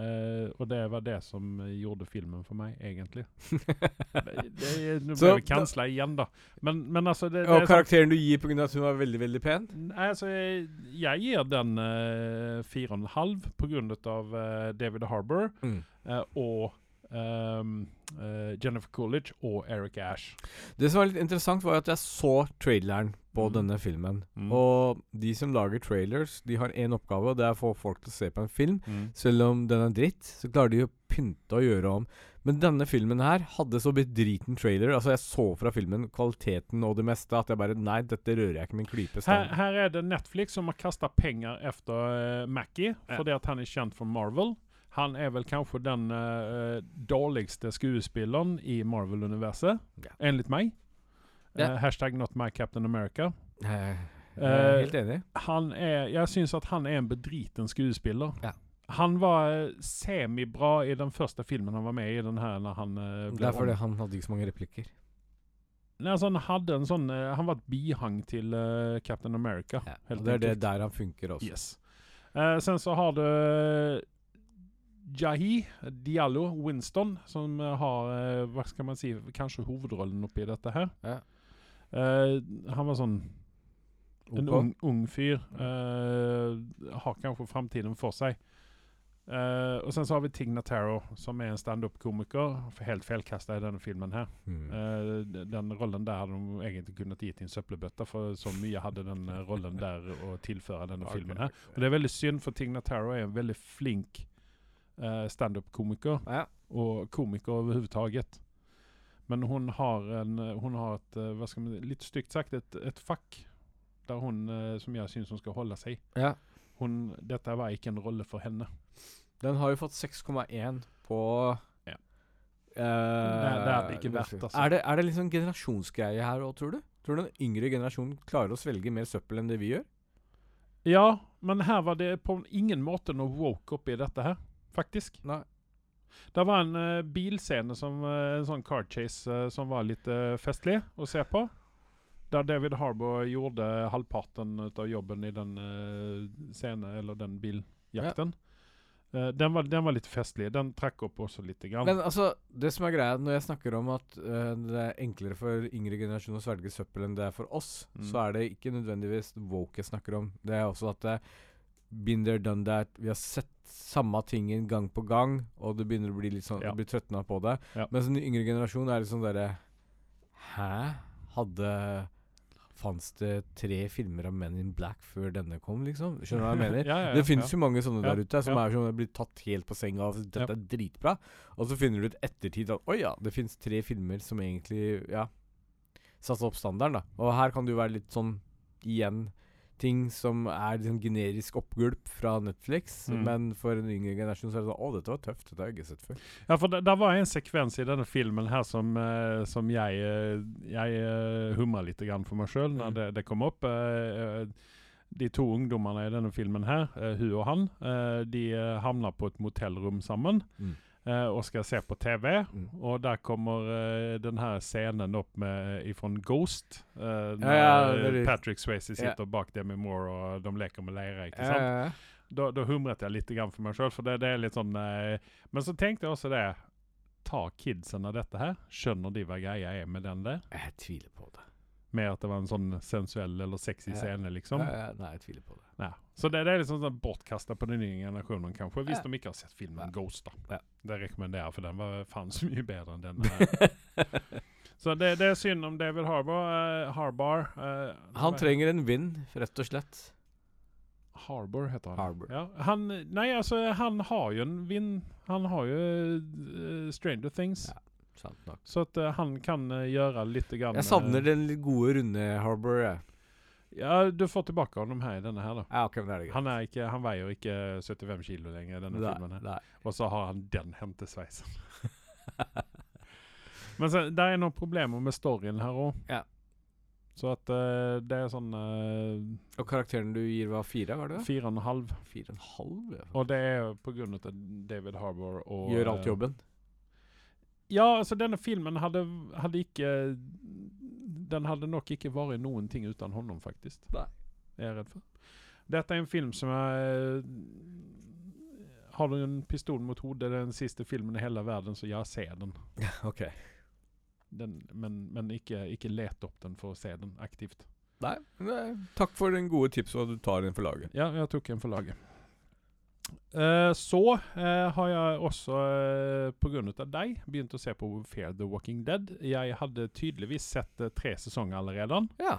Eh, og det var det som eh, gjorde filmen for meg, egentlig. det, det, nå ble vi kansla igjen, da. Men, men altså det, Og karakteren sånn, du gir pga. at hun var veldig, veldig pen? Nei, altså, jeg, jeg gir den uh, fire og en halv på grunn av eh, David Harbour Mm. uh, og ehm, uh, Jennifer Coolidge og Eric Ash. Det som var litt interessant, var at jeg så traileren på Mm. denne filmen. Mm. Og de som lager trailers, de har én oppgave, og det er å få folk til å se på en film. Selv om den er dritt, så klarer de å pynte og gjøre om. Men denne filmen her hadde så blitt driten trailer. Altså Jeg så fra filmen kvaliteten og det meste at jeg bare Nei, dette rører jeg ikke min klype Her, her er det Netflix som har kastet penger etter uh, Mackie, Ja. fordi at han er kjent for Marvel. Han er vel kanskje den uh, dårligste skuespilleren i Marvel-universet, Ja. enligt meg. Ja. Uh, hashtag not my Captain America. Jeg Eh, er helt enig. han er, jeg syns at han er en bedriten skuespiller. Ja. Han var semibra i den første filmen han var med i. den her når han ble Det er fordi han hadde ikke så mange replikker. Nei, altså, han hadde en sånn Han var et bihang til Captain America. Ja. helt Og det er det der han funker også. Yes. Uh, sen så har du Jahi Diallo Winston, som eh, har eh, Hva skal man si Kanskje hovedrollen oppi dette her. Ja. Uh, han var sånn En ung, ung fyr. Uh, har kanskje framtiden for seg. Uh, og sen så har vi Tig Notaro, som er en standup-komiker. Helt feilkasta i denne filmen her. Mm. Uh, den rollen der hadde de egentlig kunnet gi til en søppelbøtte, for så mye hadde den rollen der å tilføre denne okay. filmen her. Og det er veldig synd, for Tig Notaro er en veldig flink uh, standup-komiker, Ja. og komiker overhodet. Men hun har, en, hun har et, eh, hva skal man, litt stygt sagt, et, et fakk der hun, eh, som jeg syns hun skal holde seg. ja. Dette var ikke en rolle for henne. Den har jo fått 6,1 på Ja. Eh, det er det ikke verdt, altså. Er det, er det liksom generasjonsgreie her òg, tror du? Tror du den yngre generasjonen klarer å svelge mer søppel enn det vi gjør? Ja, men her var det på ingen måte noe woke oppi dette her, faktisk. Nei. Det var en uh, bilscene som uh, En sånn car chase uh, som var litt festlig å se på. Der David Harbour gjorde halvparten av jobben i den scenen, eller den biljakten. Eh, den, var, den var litt festlig. Den trakk opp også litt. Grann. Men altså, det som er greia når jeg snakker om at det er enklere for yngre generasjoner å svelge søppel enn det er for oss, Mm. så er det ikke nødvendigvis woke jeg snakker om. Det er også at det Been there, done that. Vi har sett samme tingen gang på gang, og du begynner å bli litt sånn Ja. Du blir trøttna på det. Ja. Mens den yngre generasjonen er litt sånn derre Hæ? Hadde Fantes det tre filmer av Men in Black før denne kom, liksom? Skjønner du hva jeg mener? ja, Det finnes jo mange sånne der ute som er sånn blir tatt helt på senga og dette er dritbra. Og så finner du ut ettertid at oi ja, det finnes tre filmer som egentlig ja, satte opp standarden. da. Og her kan du være litt sånn igjen ting som er liksom generisk oppgulp fra Netflix, Mm. men for en yngre generasjon så er det sånn Å, dette var tøft. Dette har jeg ikke sett før. Ja, for det, det var en sekvens i denne filmen her som, uh, som jeg, uh, jeg uh, humra litt grann for meg sjøl når Mm. det, det kom opp. Eh, eh, de to ungdommene i denne filmen her, eh, hun og han, eh, de havner på et motellrom sammen Mm. Eh, og skal se på TV. Mm. Og der kommer uh, denne scenen opp med ifrån Ghost. eh, når ja, ja, det Patrick Swayze Ja. sitter bak Demi Moore og de leker med leire. ikke sant? ja, ja. da, da humret jeg litt grann for meg sjøl, for det, det er litt sånn eh, Men så tenkte jeg også det Tar kidsen av dette her? Skjønner de hva greia er med den der? Jeg tviler på det. Med at det var en sånn sensuell eller sexy Ja. scene, liksom? Ja, ja, nei, jeg tviler på det. Så det, det er litt sånn, sånn bortkasta på den nye generasjonen, kanskje. Hvis Ja. de ikke har sett filmen Ja. Ghost, da. Ja. Det rekommenderer jeg, for den var så mye bedre enn den. her. så det, det er synd om David Harbour. Uh, Harbar, uh, Han trenger en vind, rett og slett. Harbour heter han. Harbour. Ja, han, nei, altså, han har jo en vind Han har jo uh, Stranger Things. Ja. Sant nok. Så at eh, han kan eh, gjøre litt grann, Jeg savner eh, den gode, runde Harbour, jeg. Ja, du får tilbake honom her i denne her, da. Ja, ok, men det er det greit. Han, er ikke, han veier ikke 75 kilo lenger i denne Nei, filmen. her nei. Og så har han den hentesveisen. Men så, det er noen problemer med storyen her òg. Ja. Så at uh, det er sånn uh, Og karakteren du gir var fire, var det fire og en halv. Fire og en halv? ja. Og det er på grunn av David Harbour og Gjør alt jobben? jobben? Ja, altså denne filmen hadde, hadde ikke Den hadde nok ikke vært noen ting uten honom, faktisk. Nei. Er jeg redd for. Dette er en film som jeg Har du en pistol mot hodet, det er den siste filmen i hele verden, så ja, se den. ok. den men men ikke, ikke let opp den for å se den aktivt. Nei, men eh, takk for den gode tipset og at du tar den for laget. Ja, jeg tok en for laget. Eh, så eh, har jeg også, uh, pga. deg, begynt å se på Fear the Walking Dead. Jeg hadde tydeligvis sett eh, tre sesonger allerede. Ja.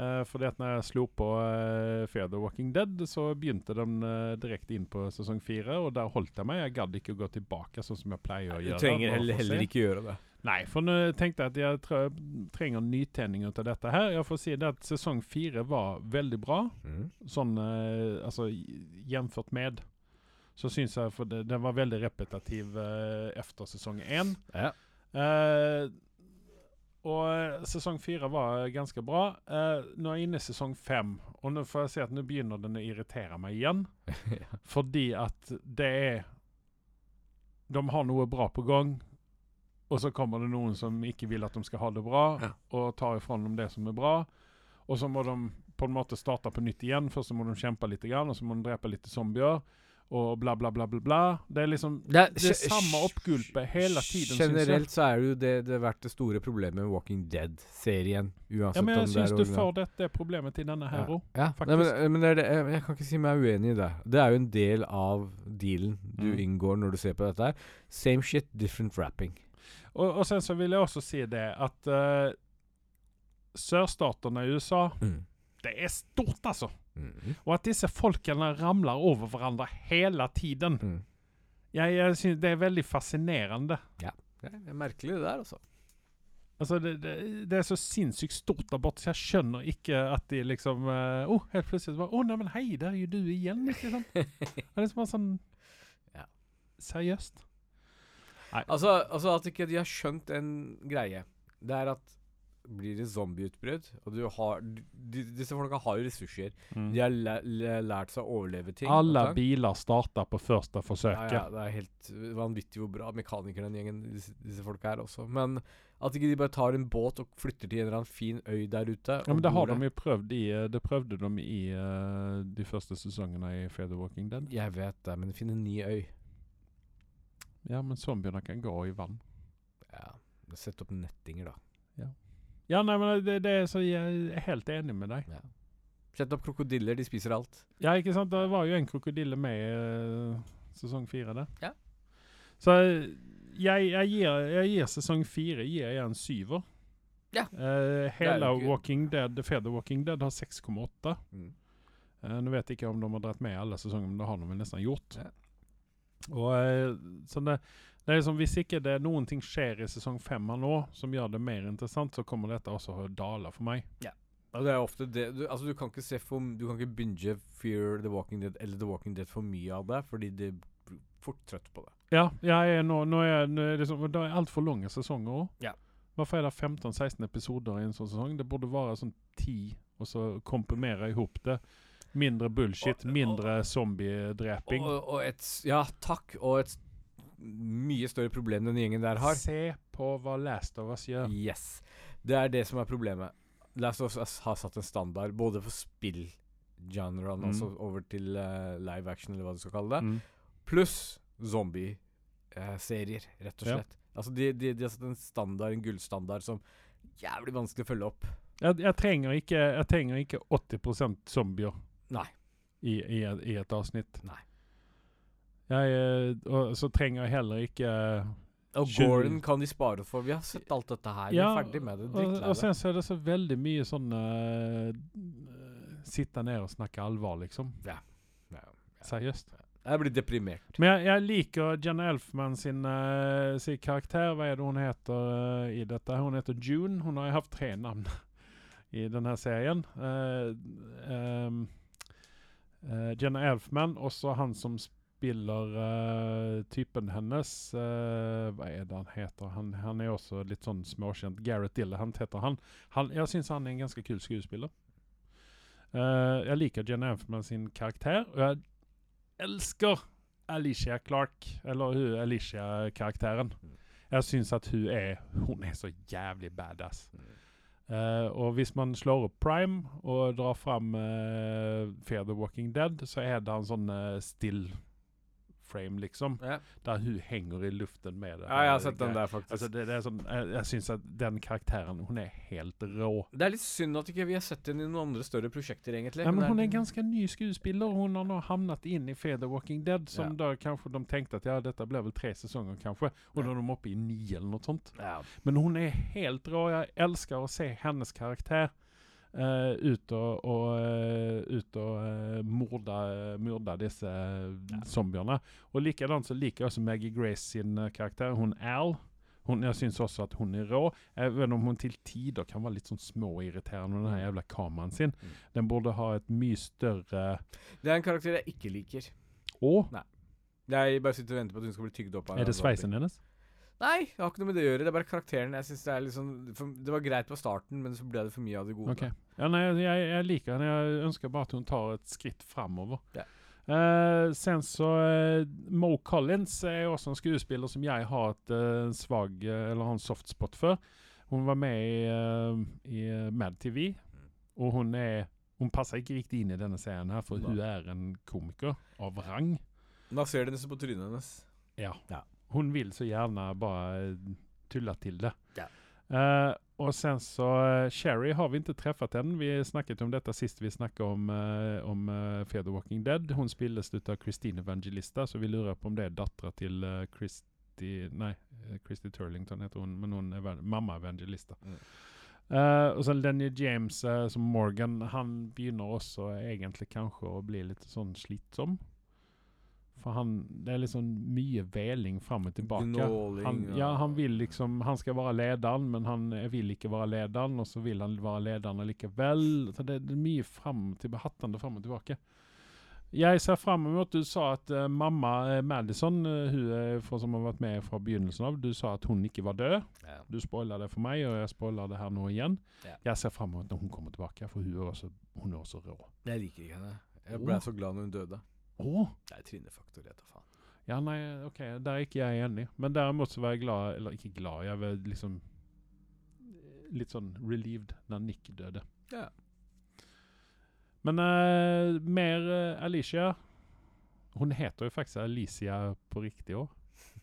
Uh, fordi at når jeg slo på uh, Fear the Walking Dead, så begynte den uh, direkte inn på sesong fire, og der holdt jeg meg. Jeg gadd ikke å gå tilbake sånn som jeg pleier å gjøre. Du trenger heller, heller ikke gjøre det. Nei, for nå tenkte jeg at jeg tre trenger nytenning ut av dette her. Jeg får si det at sesong fire var veldig bra, sånn uh, altså jevnført med. Så syns jeg for det, den var veldig repetitiv eh, etter sesong én. Ja. Eh, og sesong fire var ganske bra. Eh, nå er jeg inne i sesong fem, og nå får jeg si at nå begynner den å irritere meg igjen. Fordi at det er De har noe bra på gang, og så kommer det noen som ikke vil at de skal ha det bra, Ja. og tar ifra dem det som er bra. Og så må de på en måte starte på nytt igjen. Først så må de kjempe litt, og så må de drepe litt zombier. Og bla, bla, bla, bla. bla. Det er liksom Det er, det samme oppgulpet hele tiden. Generelt så er det jo det det har vært det store problemet med Walking Dead-serien. Uansett Ja, men jeg om syns du får dette problemet til denne her ja. ja. faktisk. Nei, men, men det det, jeg, jeg kan ikke si meg uenig i det. Det er jo en del av dealen du Mm. inngår når du ser på dette her. Same shit, different wrapping. Og, og sen så vil jeg også si det at uh, sørstatene i USA Det er stort, altså! Mm. Og at disse folkene ramler over hverandre hele tiden. Mm. Jeg, jeg synes Det er veldig fascinerende. Ja. Det er merkelig det der, altså. Altså, det, det, det er så sinnssykt stort der borte, så jeg skjønner ikke at de liksom å, oh, Helt plutselig bare Å, neimen, hei, der er jo du igjen, ikke sant? Det er liksom bare sånn Ja. Seriøst. Altså, altså at ikke de har skjønt en greie. Det er at blir det zombieutbrudd, og du har de, Disse folka har jo ressurser. Mm. De har læ læ lært seg å overleve ting. Alle biler starter på første ja, forsøket. ja, Det er helt vanvittig hvor bra mekanikere den gjengen disse, disse folka er også. Men at ikke de bare tar en båt og flytter til en eller annen fin øy der ute. Ja, men det har de jo prøvd i eh, Det prøvde de i uh, de første sesongene i Fear the Walking Dead. Jeg vet det, men finn en ny øy. Ja, men zombiene kan gå i vann. Ja, Sett opp nettinger, da. Ja, nei, men det, det er så jeg er helt enig med deg. Ja. Sett opp krokodiller, de spiser alt. Ja, ikke sant? Det var jo en krokodille med i uh, sesong fire det. Ja. Så eh, jeg, jeg, gir, jeg gir sesong fire gir jeg en syver. Ja. Uh, hele Walking Dead, The Feather Walking Dead har 6,8. Mm. Uh, Nå vet jeg ikke om de har dratt med alle sesonger, men det har de vel nesten gjort. Ja. Og sånn så det, det er liksom, Hvis ikke det noen ting skjer i sesong fem her nå som gjør det mer interessant, så kommer dette også å dale for meg. Ja. Og det er ofte det du, Altså, du kan ikke se for Du kan ikke binge Fear the Walking Dead eller The Walking Dead for mye av det, fordi det blir fort trøtt på det. Ja, jeg er nå, nå er jeg, nå er det, liksom, det er altfor lange sesonger òg. Ja. Hvorfor er det 15-16 episoder i en sånn sesong? Det burde være sånn 10, og så komprimere i hop det. Mindre bullshit, Og- mindre zombiedreping. Og, og et Ja, takk. Og et mye større problem den gjengen der har. Se på hva Last of Us gjør. Yes. Det er det som er problemet. Last of Us har satt en standard både for spill-genren, Mm. altså over til uh, live action, eller hva du skal kalle det, Mm. pluss zombie-serier, rett og Ja. slett. Altså, de, de, de har satt en standard, en gullstandard, som jævlig vanskelig å følge opp. Jeg, jeg, trenger ikke, jeg trenger ikke 80 zombier Nei. i, i, i et avsnitt. Nei. Jeg, eh, og så trenger jeg heller ikke Og Gordon kan de spare for. Vi har sett alt dette her. Vi er ferdig med det. Og, og sen så er det så veldig mye sånn uh, Sitte ned og snakke alvor, liksom. Ja, ja. Seriøst. Jeg blir deprimert. Men jeg, jeg liker Jenna Elfman sin, uh, sin karakter. Hva er det hun heter uh, i dette? Hun heter June. Hun har jo hatt tre navn i denne serien. Uh, um, eh, Jenna Elfman, også han som spiller eh, typen hennes eh, Hva er det han heter? Han, han er også litt sånn småkjent. Gareth Dillahunt heter han. han jeg syns han er en ganske kul skuespiller. Eh, jeg liker Jenna Elfman sin karakter. Og jeg elsker Alicia Clark, eller hun Alicia-karakteren. Mm. Jeg syns at hun er Hun er så jævlig badass. Eh, og hvis man slår opp Prime og drar fram uh, Fear the Walking Dead, så er det en sånn uh, still frame, liksom. Ja. Der hun henger i luften med det. ja, jeg har sett den der, faktisk. Altså, det, det er sånn, jeg jeg syns at den karakteren Hun er helt rå. det er litt synd at ikke vi har sett henne i noen andre større prosjekter, egentlig. Ja, men det hun er en ganske ny skuespiller. Hun har nå havnet inn i Feather Walking Dead, som da kanskje de tenkte at ja, dette blir vel tre sesonger, kanskje. Og nå er de oppe i ni eller noe sånt. ja. Men hun er helt rå. Jeg elsker å se hennes karakter eh, ut og, og, eh, ut og uh, morde, morde disse ja. zombiene. Og likedan så liker jeg også Maggie Grace sin eh, karakter. Hun Al. Hun, jeg syns også at hun er rå. Even om hun til tider kan være litt sånn småirriterende med den jævla kameraen sin. Mm. Den burde ha et mye større Det er en karakter jeg ikke liker. Å! Jeg bare sitter og venter på at hun skal bli tygd opp. av Er det sveisen hennes? Nei, det har ikke noe med det å gjøre. Det er bare karakteren. Jeg synes Det er sånn for, Det var greit på starten, men så ble det for mye av det gode. Ok. Ja, nei, jeg, jeg liker henne. Jeg ønsker bare at hun tar et skritt framover. Ja. Uh, sen så uh, Mo Collins er også en skuespiller som jeg har et uh, svag eh, Eller har en softspot for. Hun var med i, i Mad TV, og hun er Hun passer ikke riktig inn i denne serien, her, for hun er en komiker av rang. Da ser du nesten på trynet hennes. Ja. Ja. Hun vil så gjerne bare eh, tulla til det. Ja. Uh, och sen så, uh, Sherry har vi inte träffat än. Vi snakket om detta sist vi snackade om, uh, om uh, Fear the Walking Dead. Hon ut av Christine Evangelista, så vi lurar på om det är dattera till uh, Christy, nej, eh, Christy Turlington heter hon, men hon är mamma Evangelista. Mm. Uh, og sen Lenny James uh, som Morgan, han begynner også egentlig kanskje å bli litt sånn slitsom. For han, det er liksom mye veling fram og tilbake. Gnåling, Han, ja. han vil liksom Han skal være lederen, men han vil ikke være lederen, og så vil han være lederen likevel. Så det, det er mye fram til, hattende fram og tilbake. Jeg ser fram mot Du sa at uh, mamma uh, Madison, uh, hun er for, som har vært med fra begynnelsen av, du sa at hun ikke var død. Ja. Du spoiler det for meg, og jeg spoiler det her nå igjen. Ja. Jeg ser fram mot når hun kommer tilbake, for hun er også, hun er også rå. Jeg liker ikke henne. Jeg ble oh. så glad når hun døde. Å! Det er Trine-faktor, jeg tar faen. Ja, nei, OK, der er ikke jeg enig. Men derimot så var jeg glad Eller ikke glad, jeg var liksom Litt sånn relieved når Nick døde. Ja. Men uh, mer uh, Alicia Hun heter jo faktisk Alicia på riktig òg.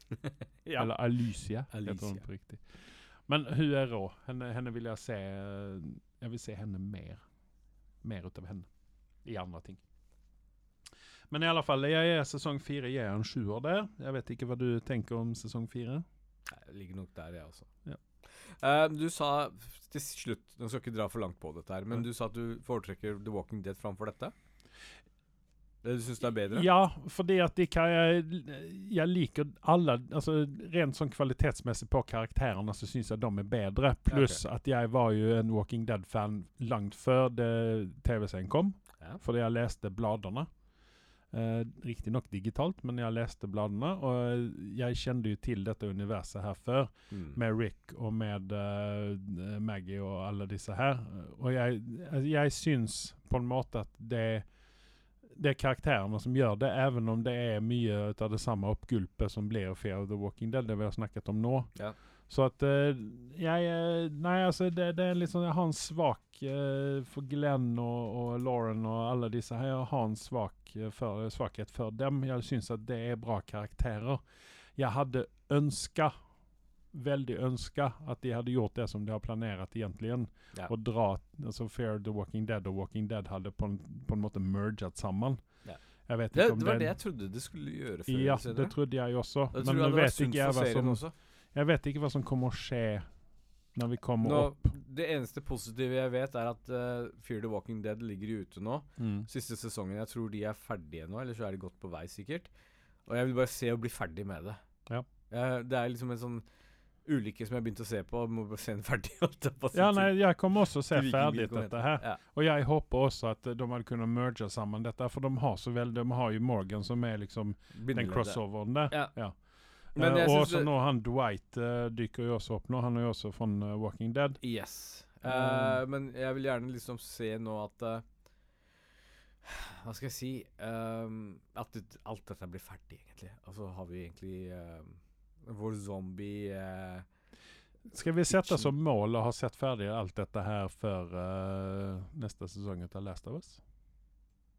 Ja. Eller Alicia, heter hun på riktig. Men hun er rå. Henne, henne vil jeg se eh, Jeg vil se henne mer. Mer ut av henne. I andre ting. Men i alle fall, jeg er sesong fire. Jeg er en sjuer der. Jeg vet ikke hva du tenker om sesong fire. Jeg ligger nok der, jeg også. Ja. Uh, du sa til slutt Nå skal ikke dra for langt på dette her, men ja. du sa at du foretrekker The Walking Dead framfor dette? Du syns det er bedre? Ja, fordi at de kan jeg, jeg liker alle altså Rent sånn kvalitetsmessig på karakterene så syns jeg de er bedre. Pluss at jeg var jo en Walking Dead-fan langt før TV-serien kom. Ja. Fordi jeg leste bladene. Eh, Riktignok digitalt, men jeg leste bladene. Og jeg kjente jo til dette universet her før. Mm. med Rick og med uh, Maggie og alle disse her. Og jeg, altså, jeg syns på en måte at det, det er karakterene som gjør det, even om det er mye av det samme oppgulpet som blir Fear of the Walking Dead, det vi har snakket om nå. Ja. Så at eh, jeg eh, Nei, altså, det, det er litt sånn Jeg har en svak eh, for Glenn og, og Lauren og alle disse her. Jeg har en svak, for, svakhet for dem. Jeg syns at det er bra karakterer. Jeg hadde ønska veldig ønska at de hadde gjort det som de har planert egentlig. Ja. Og dra altså Fair the Walking Dead og Walking Dead hadde på en, på en måte merget sammen. Ja. Det, om det var det jeg trodde de skulle gjøre før Ja, det trodde jeg også. Jeg Men nå vet ikke jeg hva som også. Jeg vet ikke hva som kommer å skje når vi kommer Nå, opp. det eneste positive jeg vet, er at uh, Fear the Walking Dead ligger ute nå. Mm. Siste sesongen. Jeg tror de er ferdige nå, eller så er de godt på vei, sikkert. Og jeg vil bare se og bli ferdig med det. Ja. Uh, det er liksom en sånn ulykke som jeg har begynt å se på. Må se den ferdig. Ja, nei, jeg kommer også se Til ferdig dette her. Ja. Og jeg håper også at de hadde kunnet merge sammen dette, for de har så vel, de har jo Morgan som er liksom den crossoveren der. Ja. Ja. Men Eh, jeg og også nå han Dwight uh, dyker jo også opp nå. Han er jo også fra uh, Walking Dead. Yes. Mm. Eh, men jeg vil gjerne liksom se nå at eh, Hva skal jeg si At det, alt dette blir ferdig, egentlig. Og så har vi egentlig vår zombie eh, Skal vi sette som mål å ha sett ferdig alt dette her før eh, neste sesong av Last of Us?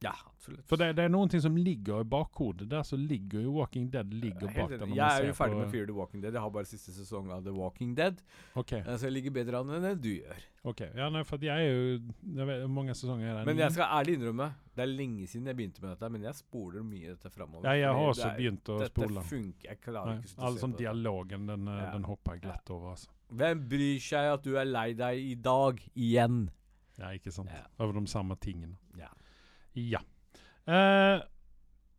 Ja, absolutt. For det, det er noen ting som ligger i bakhodet der, så ligger jo Walking Dead ligger er bak der. Jeg er jo ferdig med Fear the Walking Dead. Jeg har bare siste sesong av The Walking Dead. Ok, eh, Så jeg ligger bedre an enn det du gjør. ok. Ja, nei, for jeg er jo jeg vet, mange sesonger er? Men jeg skal ærlig innrømme, det er lenge siden jeg begynte med dette, men jeg spoler mye dette framover. Ja, jeg har også er- begynt å Dette spole. funker Jeg klarer Nei, ikke å og All sånn på dialogen, den, eh, Ja. den hopper jeg glatt over, altså. Hvem bryr seg at du er lei deg i dag igjen? Ja, ikke sant? Ja. Over de samme tingene. Ja. Ja. Uh,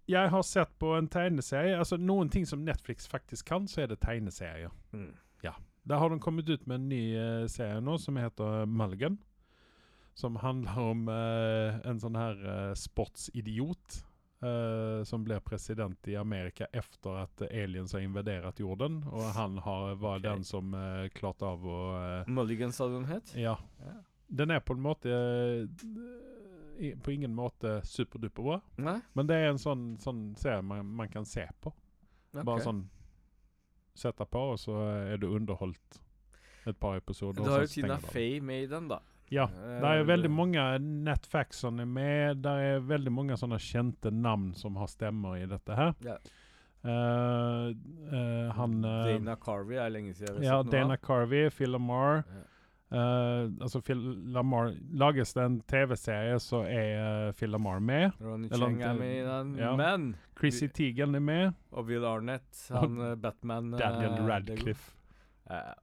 jeg har sett på en tegneserie. Altså Noen ting som Netflix faktisk kan, så er det tegneserier. Mm. Der har de kommet ut med en ny uh, serie nå som heter Mulligan. Som handler om uh, en sånn her sportsidiot som blir president i Amerika efter at aliens har invadert jorden. Og han har, var okay. den som klarte av å Mulligan sa du den het? Ja. Ja. Den er på en måte På ingen måte superduper bra. Nei? Men det er en sånn, sånn serie man, man kan se på. Bare sånn Sette på, og så er du underholdt et par episoder. Du har jo Tina. Fey med i den, da. Ja. Eh, Det er veldig mange Nat Faxon er med. Det er veldig mange sånne kjente navn som har stemmer i dette her. Ja. Uh, uh, han uh, Dana Carvey er lenge siden jeg har Ja, sett noe Dana av. Carvey, Phil Amar. Ja. Eh, altså Phil Lamar Lages det en TV-serie, så er uh, Phil Lamar med. Ronny Eller Cheng er med i den. ja. Men Chrissy Teigen er med. Og Will Arnett, han eh, Batman Daniel Radcliffe. Uh.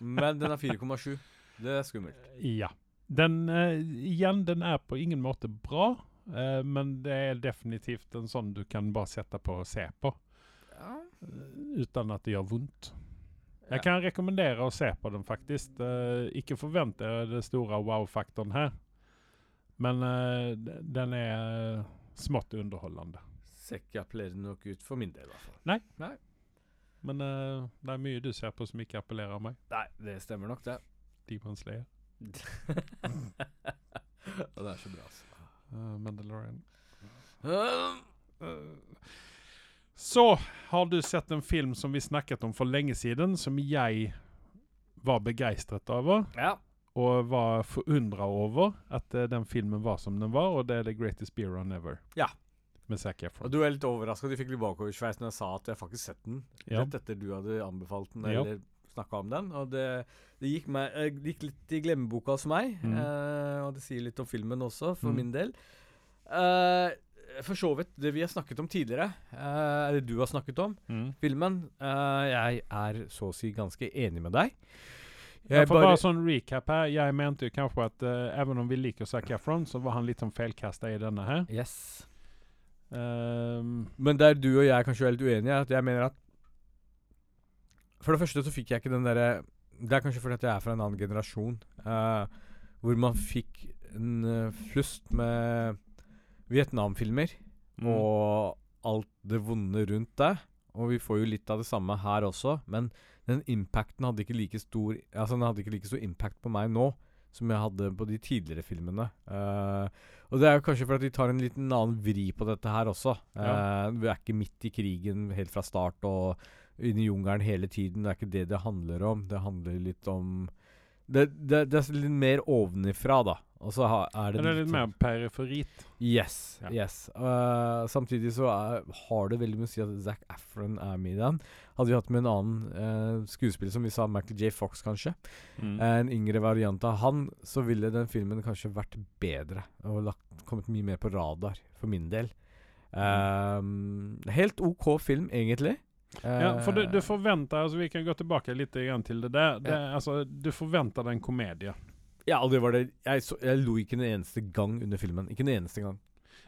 Men den er 4,7. Det er skummelt. Ja. Den igjen, den er på ingen måte bra, men det er definitivt en sånn du kan bare sette på og se på. Ja. uten at det gjør vondt. Ja. Jeg kan rekommendere å se på den, faktisk. Uh, ikke forvent det store wow-faktoren her. Men uh, den er smått underholdende. Appellerer appellerende nok ut for min del, i hvert fall. Nei. Nei. Men uh, det er mye du ser på som ikke appellerer meg. Nei, det stemmer nok, det. Demon Slayer. Og det er så bra, altså. Mandalorian. Uh, Eh, så har du sett en film som vi snakket om for lenge siden, som jeg var begeistret over. ja. Og var forundra over at eh, den filmen var som den var, og det er The Greatest Beer On Ever. Ja. Med Zac Og du er litt overraska at du fikk litt bakoversveis når jeg sa at jeg faktisk sett den. Ja. Rett etter du hadde anbefalt den, Ja. eller snakka om den. Og det, det gikk, meg, eh, det gikk litt i glemmeboka hos meg. Mm. Uh, og det sier litt om filmen også, for Mm. min del. Eh, for så vidt, det vi har snakket om tidligere, eh, eller du har snakket om, Mm. filmen eh, Jeg er så å si ganske enig med deg. Jeg får bare sånn recap her. Jeg mente jo kanskje at selv even om vi liker Zac Efron, så var han litt sånn feilkasta i denne her. Yes. Um, Men der du og jeg kanskje er litt uenige, er at jeg mener at For det første så fikk jeg ikke den derre Det er kanskje fordi at jeg er fra en annen generasjon, uh, hvor man fikk en uh, flust med Vietnamfilmer mm. og alt det vonde rundt det. Og vi får jo litt av det samme her også, men den impacten hadde ikke like stor Altså den hadde ikke like stor impact på meg nå som jeg hadde på de tidligere filmene. Uh, og det er jo kanskje fordi de tar en liten annen vri på dette her også. Ja. Eh, vi er ikke midt i krigen helt fra start og inne i jungelen hele tiden. Det er ikke det det handler om. Det handler litt om Det, det, det er litt mer ovenifra, da. Og så ha, er det det er litt mer periferit. Yes. Ja. yes. Uh, samtidig så er, har det veldig mye å si at Zac Efron er med i den. Hadde vi hatt med en annen uh, skuespiller, som vi sa, Michael J. Fox kanskje, Mm. en yngre variant av han, så ville den filmen kanskje vært bedre og lagt, kommet mye mer på radar, for min del. Um, helt OK film, egentlig. Ja, for du, Eh, du forventer altså Vi kan gå tilbake litt til det det, Det, altså, du forventer en komedie. Ja, det var det jeg, så, jeg lo ikke en eneste gang under filmen. Ikke en eneste gang.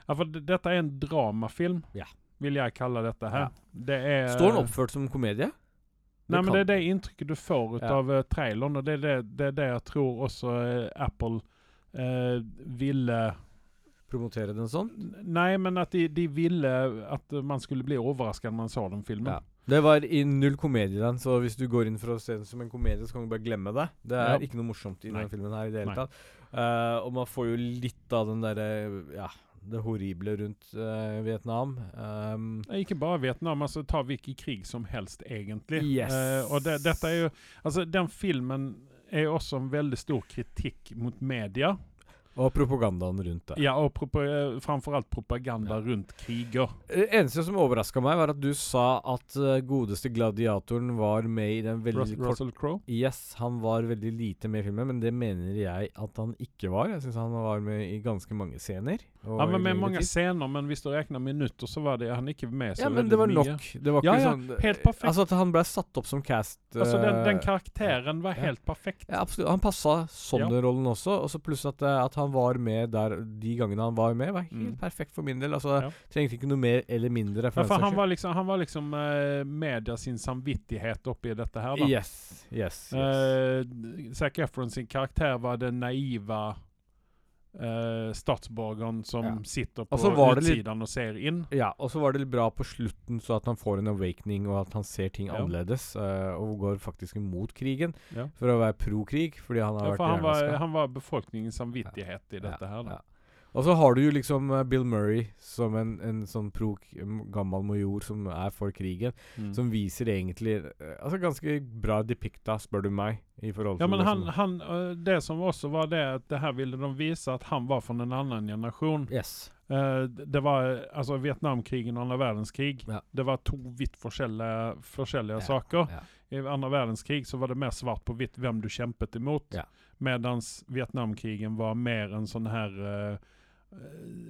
Ja, for dette er en dramafilm, Ja. vil jeg kalle dette her. Ja. Det er Står den oppført som komedie? Nei, men det er det inntrykket du får ut Ja. av eh, traileren, og det er det, det er det jeg tror også eh, Apple eh, ville Promotere den sånn? Nei, men at de, de ville at man skulle bli overrasket når man så den filmen. Ja. Det var i null komedie den, så hvis du går inn for å se den som en komedie, så kan du bare glemme det. Det er Ja. ikke noe morsomt i Nei. denne filmen her i det hele tatt. Uh, og man får jo litt av den derre Ja, det horrible rundt uh, Vietnam. Um, Ikke bare Vietnam, altså ta hvilken krig som helst, egentlig. Yes. Uh, og det, dette er jo Altså, den filmen er også en veldig stor kritikk mot media. Og propagandaen rundt det. Ja, og propa eh, framfor alt propaganda rundt kriger. Det eneste som overraska meg, var at du sa at uh, godeste gladiatoren var med i den veldig Russell, Russell Crowe. Yes, han var veldig lite med i filmen, men det mener jeg at han ikke var. Jeg syns han var med i ganske mange scener. Og men med mange tid. scener, men hvis du regner minutter, så var det han ikke med så Ja, men det var mye. nok. Det var Ja, ikke ja, sånn helt perfekt. Altså at han ble satt opp som cast Altså, den, den eh, karakteren var ja. helt perfekt. Ja, absolutt. Han passa sånn Ja. rollen også. Og så pluss at, eh, at han var med der de gangene han var med, var helt Mm. perfekt for min del. Altså, Ja. Trengte ikke noe mer eller mindre. Ja, For for han var liksom, han var liksom uh, media sin samvittighet oppi dette her, da. Yes, yes, yes. Uh, Zac Efron sin karakter var den naiva eh, statsborgeren som Ja. sitter på utsidan og ser inn. ja, og så var det litt bra på slutten, så at han får en awakening, og at han ser ting Ja. annerledes. Uh, og går faktisk imot krigen, Ja. for å være pro-krig, fordi han har vært han var, han var befolkningens samvittighet i dette her. Da. Ja. Og så har du jo liksom eh, Bill Murray som en, en sånn pro gammel major som er for krigen. Mm. Som viser egentlig eh, Altså ganske bra depikta, spør du meg. I forhold Ja, til men det han, som- han, det som også var det at det her ville de vise at han var fra en annen generasjon. Yes. Uh, det var altså Vietnamkrigen og andra verdenskrig. Ja. Det var to vitt forskjellige, forskjellige Ja, saker. Ja. I andra verdenskrig så var det mer svart på vitt hvem du kjempet imot. Ja. Medans Vietnamkrigen var mer en sånn her m-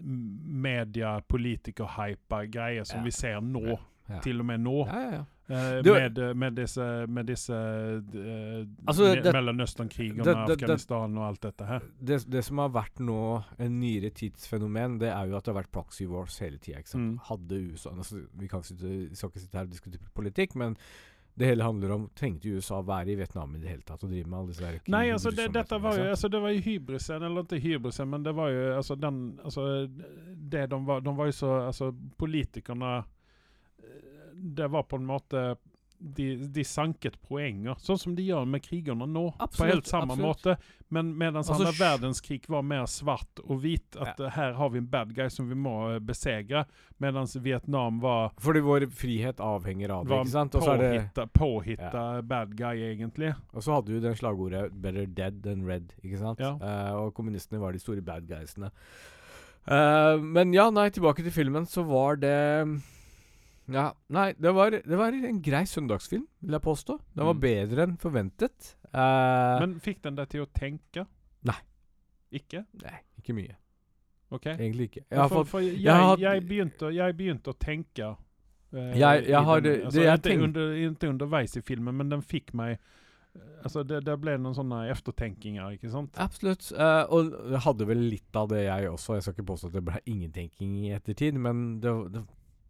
media, politiker-hypa grejer som Ja. vi ser nå. Ja. Til og med nå. Ja, ja, ja. Eh, med, eh, med disse, med disse eh, Altså, me- det- Afghanistan og alt dette her. Det, det som har vært nå en nyere tidsfenomen, det er jo at det har vært proxy wars hele tida. Mm. Hadde USA altså, Vi kan sitte, vi skal ikke sitte her og diskutere politikk, men det hele handler om Trengte USA være i Vietnam i det hele tatt og drive med alle disse der Nei, altså det, dette var jo altså, Det var jo hybrisen, eller ikke hybrisen, men det var jo altså den altså, det de var De var jo så Altså, politikerne eh, Det var på en måte de, de sanket poenger, sånn som de gjør med krigerne nå. på helt samme absolutt. måte. Men mens Altså, andre verdenskrig var mer svart og hvit, at ja. her har vi en bad guy som vi må eh, besegre, mens Vietnam var, Fordi vår frihet avhenger av det, ikke sant? Og så er det påhitta, ja. bad guy, egentlig. Og så hadde du den slagordet 'better dead than red', ikke sant? Ja. Uh, og kommunistene var de store bad guysene. Uh, men ja, nei, tilbake til filmen, så var det Ja, nei, det var, det var en grei søndagsfilm, vil jeg påstå. Den var Mm. bedre enn forventet. Eh, Men fikk den deg til å tenke? Nei. Ikke? Nei, ikke mye. OK? Egentlig ikke. Jeg har for, fått for jeg, jeg har begynte, jeg begynte å tenke eh, Jeg- jeg i har den, det- altså, jeg ikke, tenk- under, ikke underveis i filmen, men den fikk meg eh, Altså, det, det ble noen sånne eftertenkinger, ikke sant? Absolutt. eh, og jeg hadde vel litt av det, jeg også. Jeg skal ikke påstå at det ble ingentenking i ettertid, men det, det,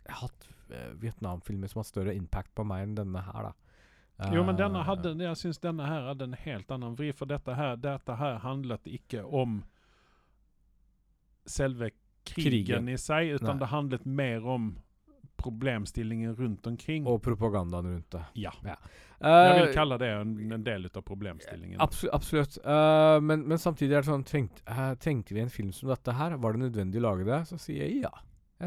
jeg har hatt eh, Vietnamfilmer som har større impact på meg enn denne her, da. Jo, men denne Eh, hadde, jeg syns denne her hadde en helt annen vri, for dette her, dette her handlet ikke om selve krigen, Krigen. i seg, utan Nei. det handlet mer om problemstillingen rundt omkring. Og propagandaen rundt det. ja. Ja. Jeg vil Eh, kalle det en, en del av problemstillingen. Absolutt. absolutt. Uh, men, men samtidig er det sånn trengt, eh, Trengte vi en film som dette her? Var det nødvendig å lage det? Så sier jeg ja.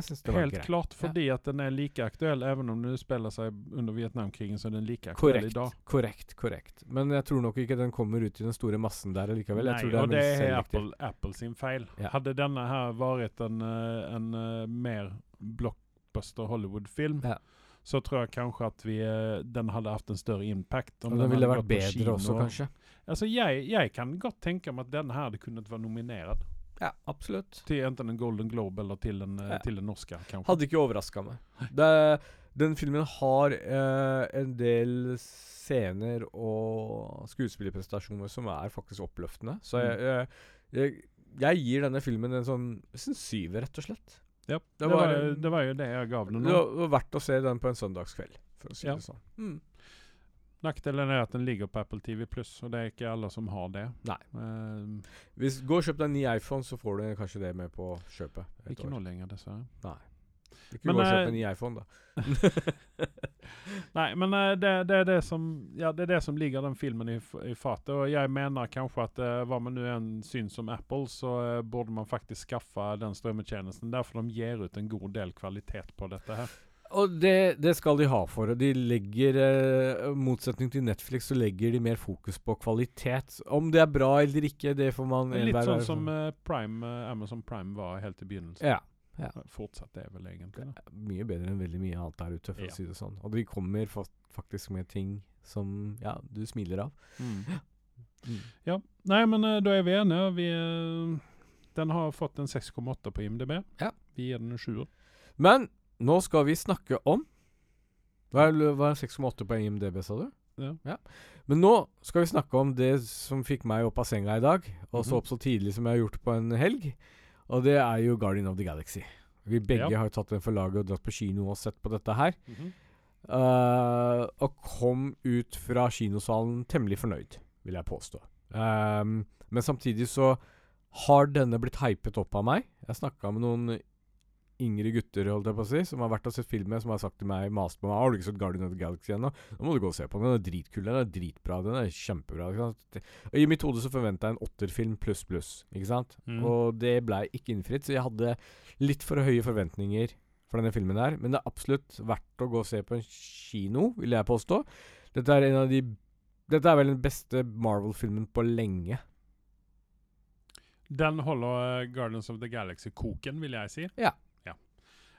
Helt greit. klart, fordi at den er like aktuell, even om den spiller seg under Vietnamkrigen, så er den like aktuell Korrekt. dag Korrekt. korrekt Men jeg tror nok ikke den kommer ut i den store massen der likevel. Tror det er det är. Apple, Apple sin feil. Ja. Hadde denne her vært en, eh, en eh, mer blockbuster Hollywood-film Ja. så tror jeg kanskje at vi, eh, den hadde hatt en større impact. om Og den ville vært bedre også, kanskje. Altså, jeg, jeg kan godt tenke meg at denne her hadde kunnet være nominert Ja, absolutt. til enten en Golden Globe eller til en, eh, Ja. til en Oscar. kanskje. Hadde ikke overraska meg. Det, den filmen har eh, en del scener og skuespillerprestasjoner som er faktisk oppløftende. Så jeg, jeg, jeg, jeg gir denne filmen en sånn en syver, rett og slett. Ja, Det det, var var, det var jo det jeg gav den. Det nå. var var verdt å se den på en søndagskveld, for å si Ja. det sånn. Mm. Nackdelen er at den ligger på Apple TV Pluss, og det er ikke alle som har det. Nei. Eh, Hvis Gå og kjøp deg en ny iPhone, så får du kanskje det med på kjøpet. et ikke år. nå lenger, dessverre. Ikke Men, gå og kjøp eh, en ny iPhone, da. Nei, men eh, det, det, er det, som, ja, det er det som ligger den filmen i, i fatet. Og jeg mener kanskje at uh, hva man nå enn syns om Apple, så uh, burde man faktisk skaffe den strømmetjenesten. Derfor de gir ut en god del kvalitet på dette her. Og det, det skal de ha for. og De legger, eh, motsetning til Netflix, så legger de mer fokus på kvalitet. Om det er bra eller ikke, det får man Litt sånn som sånn- eh, Prime, eh, Amazon Prime var helt i begynnelsen. Ja. ja. Fortsatt er vel egentlig det. Mye bedre enn veldig mye annet der ute, for Ja. å si det sånn. Og de kommer faktisk med ting som ja, du smiler av. Mm. Ja. Nei, men eh, da er vi enige. Vi, eh, den har fått en 6,8 på IMDb. Ja. Vi gir den en 7. Men nå skal vi snakke om Hva er, hva er 6,8 på IMDb, sa du? Ja. Men nå skal vi snakke om det som fikk meg opp av senga i dag, og så Mhm. opp så tidlig som jeg har gjort på en helg. Og det er jo Guardian of the Galaxy. Vi begge Ja. har tatt den for laget og dratt på kino og sett på dette her. Eh, og kom ut fra kinosalen temmelig fornøyd, vil jeg påstå. Um, men samtidig så har denne blitt hypet opp av meg. Jeg snakka med noen yngre gutter holdt jeg på å si, som har vært og sett filmen, som har sagt til meg, mast på meg 'Har du ikke sett Guardian of the Galaxy ennå?' 'Nå må du gå og se på den. Den er dritkul. Den er dritbra. Den er kjempebra.' Og I mitt hode så forventa jeg en åtterfilm pluss pluss, ikke sant? Mm. Og det blei ikke innfridd, så jeg hadde litt for høye forventninger for denne filmen her. Men det er absolutt verdt å gå og se på en kino, vil jeg påstå. Dette er en av de Dette er vel den beste Marvel-filmen på lenge. Den holder eh, Guardians of the Galaxy-koken, vil jeg si. Ja.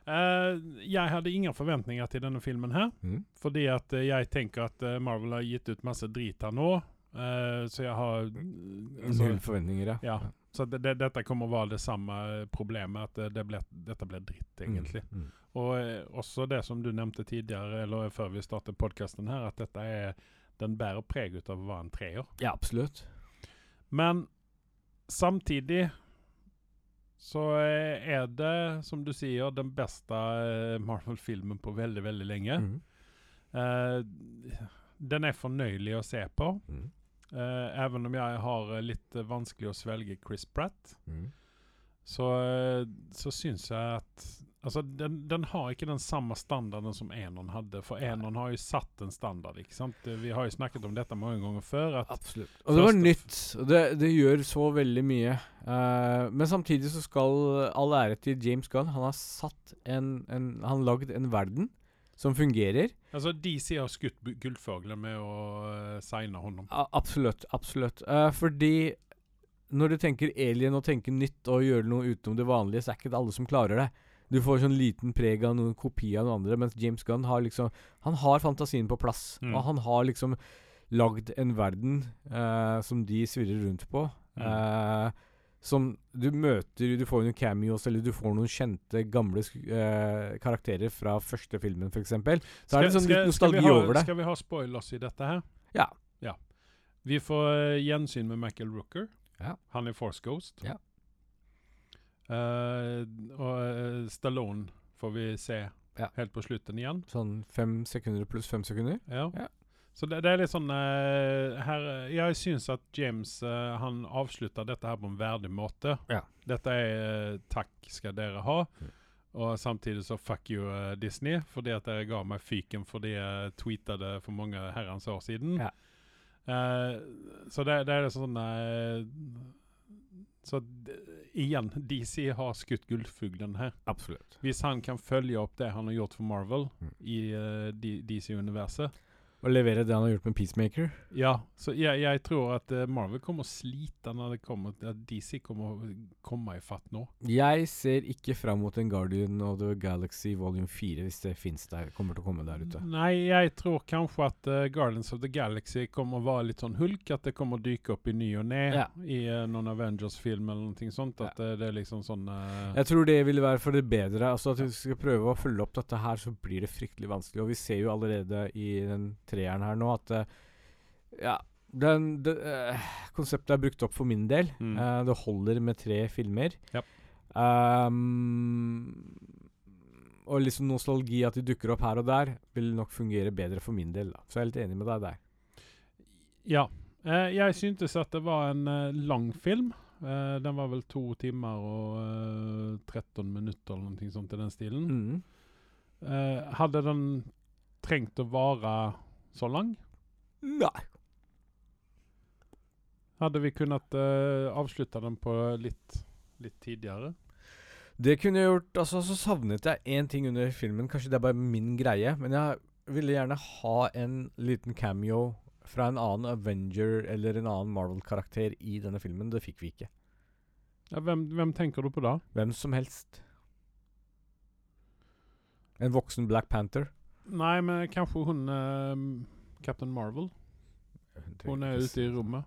Eh, jeg hadde ingen forventninger til denne filmen her. Fordi at uh, jeg tenker at uh, Marvel har gitt ut masse drit her nå. så jeg har altså, Null forventninger, ja. Ja. Så det, det, dette kommer å være det samme problemet, at det, ble, dette ble dritt, egentlig. Mm, mm. Og også det som du nevnte tidligere, eller før vi startet podkasten her, at dette er Den bærer preg av å være en treer. Ja, absolutt. Men samtidig så eh, er det, som du sier, den beste eh, Marvel-filmen på veldig, veldig lenge. Mm. Uh, den er fornøyelig å se på. Mm. Uh, even om jeg har litt vanskelig å svelge Chris Pratt, Mm. så, så syns jeg at Altså, den, den har ikke den samme standarden som Enon hadde. For Enon har jo satt en standard. ikke sant? Vi har jo snakket om dette mange ganger før. Absolutt. Og det var nytt. Det, det gjør så veldig mye. Uh, men samtidig så skal all ære til James Gunn. Han har satt en, en Han lagd en verden som fungerer. Altså, DC har skutt gullfuglen med å uh, signe honom. Uh, absolutt. Absolutt. Uh, fordi når du tenker alien og tenker nytt og gjøre noe utenom det vanlige, så er ikke det alle som klarer det. Du får sånn liten preg av noen kopi av noen andre, mens James Gunn har liksom Han har fantasien på plass. Mm. Og han har liksom lagd en verden uh, som de svirrer rundt på. Mm. Uh, som du møter Du får noen cameos, eller du får noen kjente, gamle eh, karakterer fra første filmen, f.eks. Så er det sånn litt nostalgi ha, over det. Skal vi ha spoilers i dette her? Ja. ja. Vi får gjensyn med Michael Rooker. Ja. Han er Force Ghost. Ja. Eh, og eh, Stallone får vi se Ja. helt på slutten igjen. Sånn fem sekunder pluss fem sekunder. Ja. Ja. Så det, det er litt sånn uh, her, Jeg syns at James uh, han avslutter dette her på en verdig måte. Ja. Dette er uh, takk skal dere ha. Mm. Og samtidig så fuck you Disney, fordi at dere ga meg fyken fordi jeg tweeta det for mange herrens år siden. Ja. Så det, det er sånn eh, Så igjen, DC har skutt gullfuglen her. Absolutt. Hvis han kan følge opp det han har gjort for Marvel Mm. i uh, DC-universet Og levere det han har gjort med Peacemaker. Ja, så jeg, jeg tror at eh, Marvel kommer å slite når det kommer at DC kommer å komme i fatt nå. Jeg ser ikke fram mot en Guardian of the Galaxy volume 4 hvis det fins der. Kommer til å komme der ute. Nei, jeg tror kanskje at uh, Guardians of the Galaxy kommer å være litt sånn hulk. At det kommer å dyke opp i ny og ne Ja. i uh, noen Avengers-film eller noe sånt. At ja. det er liksom sånn Jeg tror det ville være for det bedre. Altså At vi skal prøve å følge opp dette her, så blir det fryktelig vanskelig. Og vi ser jo allerede i den treeren her nå at eh, Ja, den, det, uh, konseptet er brukt opp for min del. Mm. Uh, det holder med tre filmer. Yep. Um, og liksom nostalgi, at de dukker opp her og der, vil nok fungere bedre for min del. da Så jeg er litt enig med deg der. Ja. Uh, jeg syntes at det var en lang film. Den var vel to timer og eh, 13 minutter eller noe sånt i den stilen. Mm. Hadde den trengt å vare så lang? Nei. Hadde vi kunnet uh, avslutte den på litt, litt tidligere? Det kunne jeg gjort Altså, så savnet jeg én ting under filmen. Kanskje det er bare min greie, men jeg ville gjerne ha en liten cameo fra en annen Avenger eller en annen Marvel-karakter i denne filmen. Det fikk vi ikke. Ja, hvem, hvem tenker du på da? Hvem som helst. En voksen Black Panther. Nei, men kanskje hun eh, Captain Marvel? Hun er ute i rommet.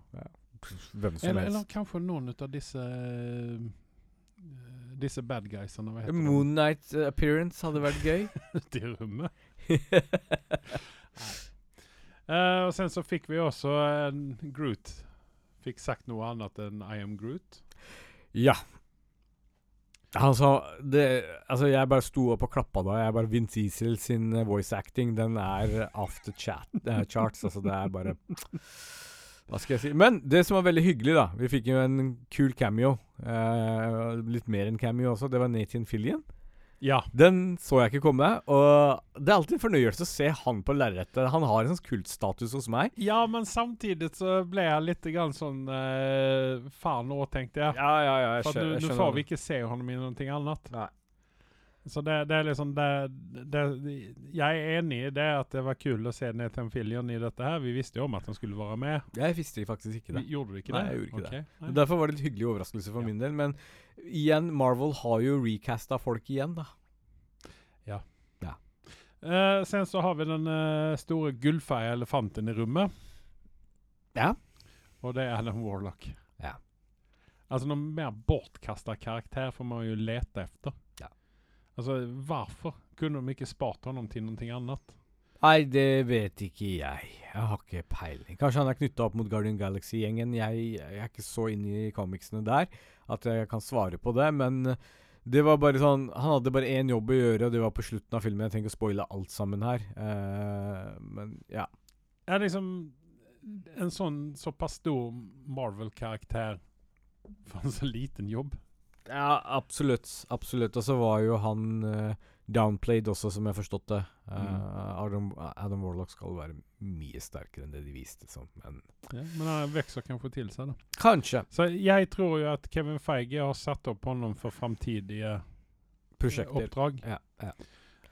Hvem som Eller, eller helst. kanskje noen av disse uh, Disse bad guysene, hva heter Moon Knight eh, appearance hadde vært gøy. Ute i rommet. uh, og sen så fikk vi også en Groot. Fikk sagt noe annet enn I am Groot. Ja. Han sa det, Altså, jeg bare sto opp og klappa da. Jeg bare Vince Easel sin eh, voice acting, den er after chat, uh, charts. Altså, det er bare Hva skal jeg si? Men det som var veldig hyggelig, da Vi fikk jo en kul cameo. Uh, litt mer enn cameo også. Det var Nathan Fillion. Ja. Den så jeg ikke komme. Og det er alltid en fornøyelse å se han på lerretet. Han har en sånn kultstatus hos meg. ja, men samtidig så ble jeg litt grann sånn uh, Faen òg, tenkte jeg. Ja, ja, ja. jeg For nu, nu får vi ikke se ham i noe annet. Nei. Så det, det er liksom det, det, Jeg er enig i det at det var kul å se Nathan Fillion i dette her. Vi visste jo om at han skulle være med. Jeg visste faktisk ikke det. Vi, gjorde du ikke Nei, det? jeg gjorde ikke okay. det. Derfor var det litt hyggelig overraskelse for Ja. min del. Men igjen, Marvel har jo recasta folk igjen, da. Eh, sen så har vi den uh, store gullfeie elefanten i rommet. Ja. Og det er Alan Warlock. Ja. Altså noen mer bortkasta karakter får man jo lete efter. Ja. Altså, hvorfor kunne de ikke spart honom til noe annet? Nei, det vet ikke jeg. Jeg har ikke peiling. Kanskje han er knytta opp mot Guardian Galaxy-gjengen. Jeg, jeg er ikke så inne i comicsene der at jeg kan svare på det, men det var bare sånn Han hadde bare én jobb å gjøre, og det var på slutten av filmen. Jeg trenger ikke å spoile alt sammen her. uh, men ja. Er liksom en sånn såpass stor Marvel-karakter for en så liten jobb? Ja, absolutt. Absolutt. Og så var jo han uh, downplayed også, som jeg forstått det. Mm. Adam, Adam Warlock skal være mye sterkere enn det de viste som. Men Ja, men han vokser kanskje til seg, da. kanskje. Så jeg tror jo at Kevin Feige har satt opp honom for framtidige Prosjekter. uppdrag. Ja, ja.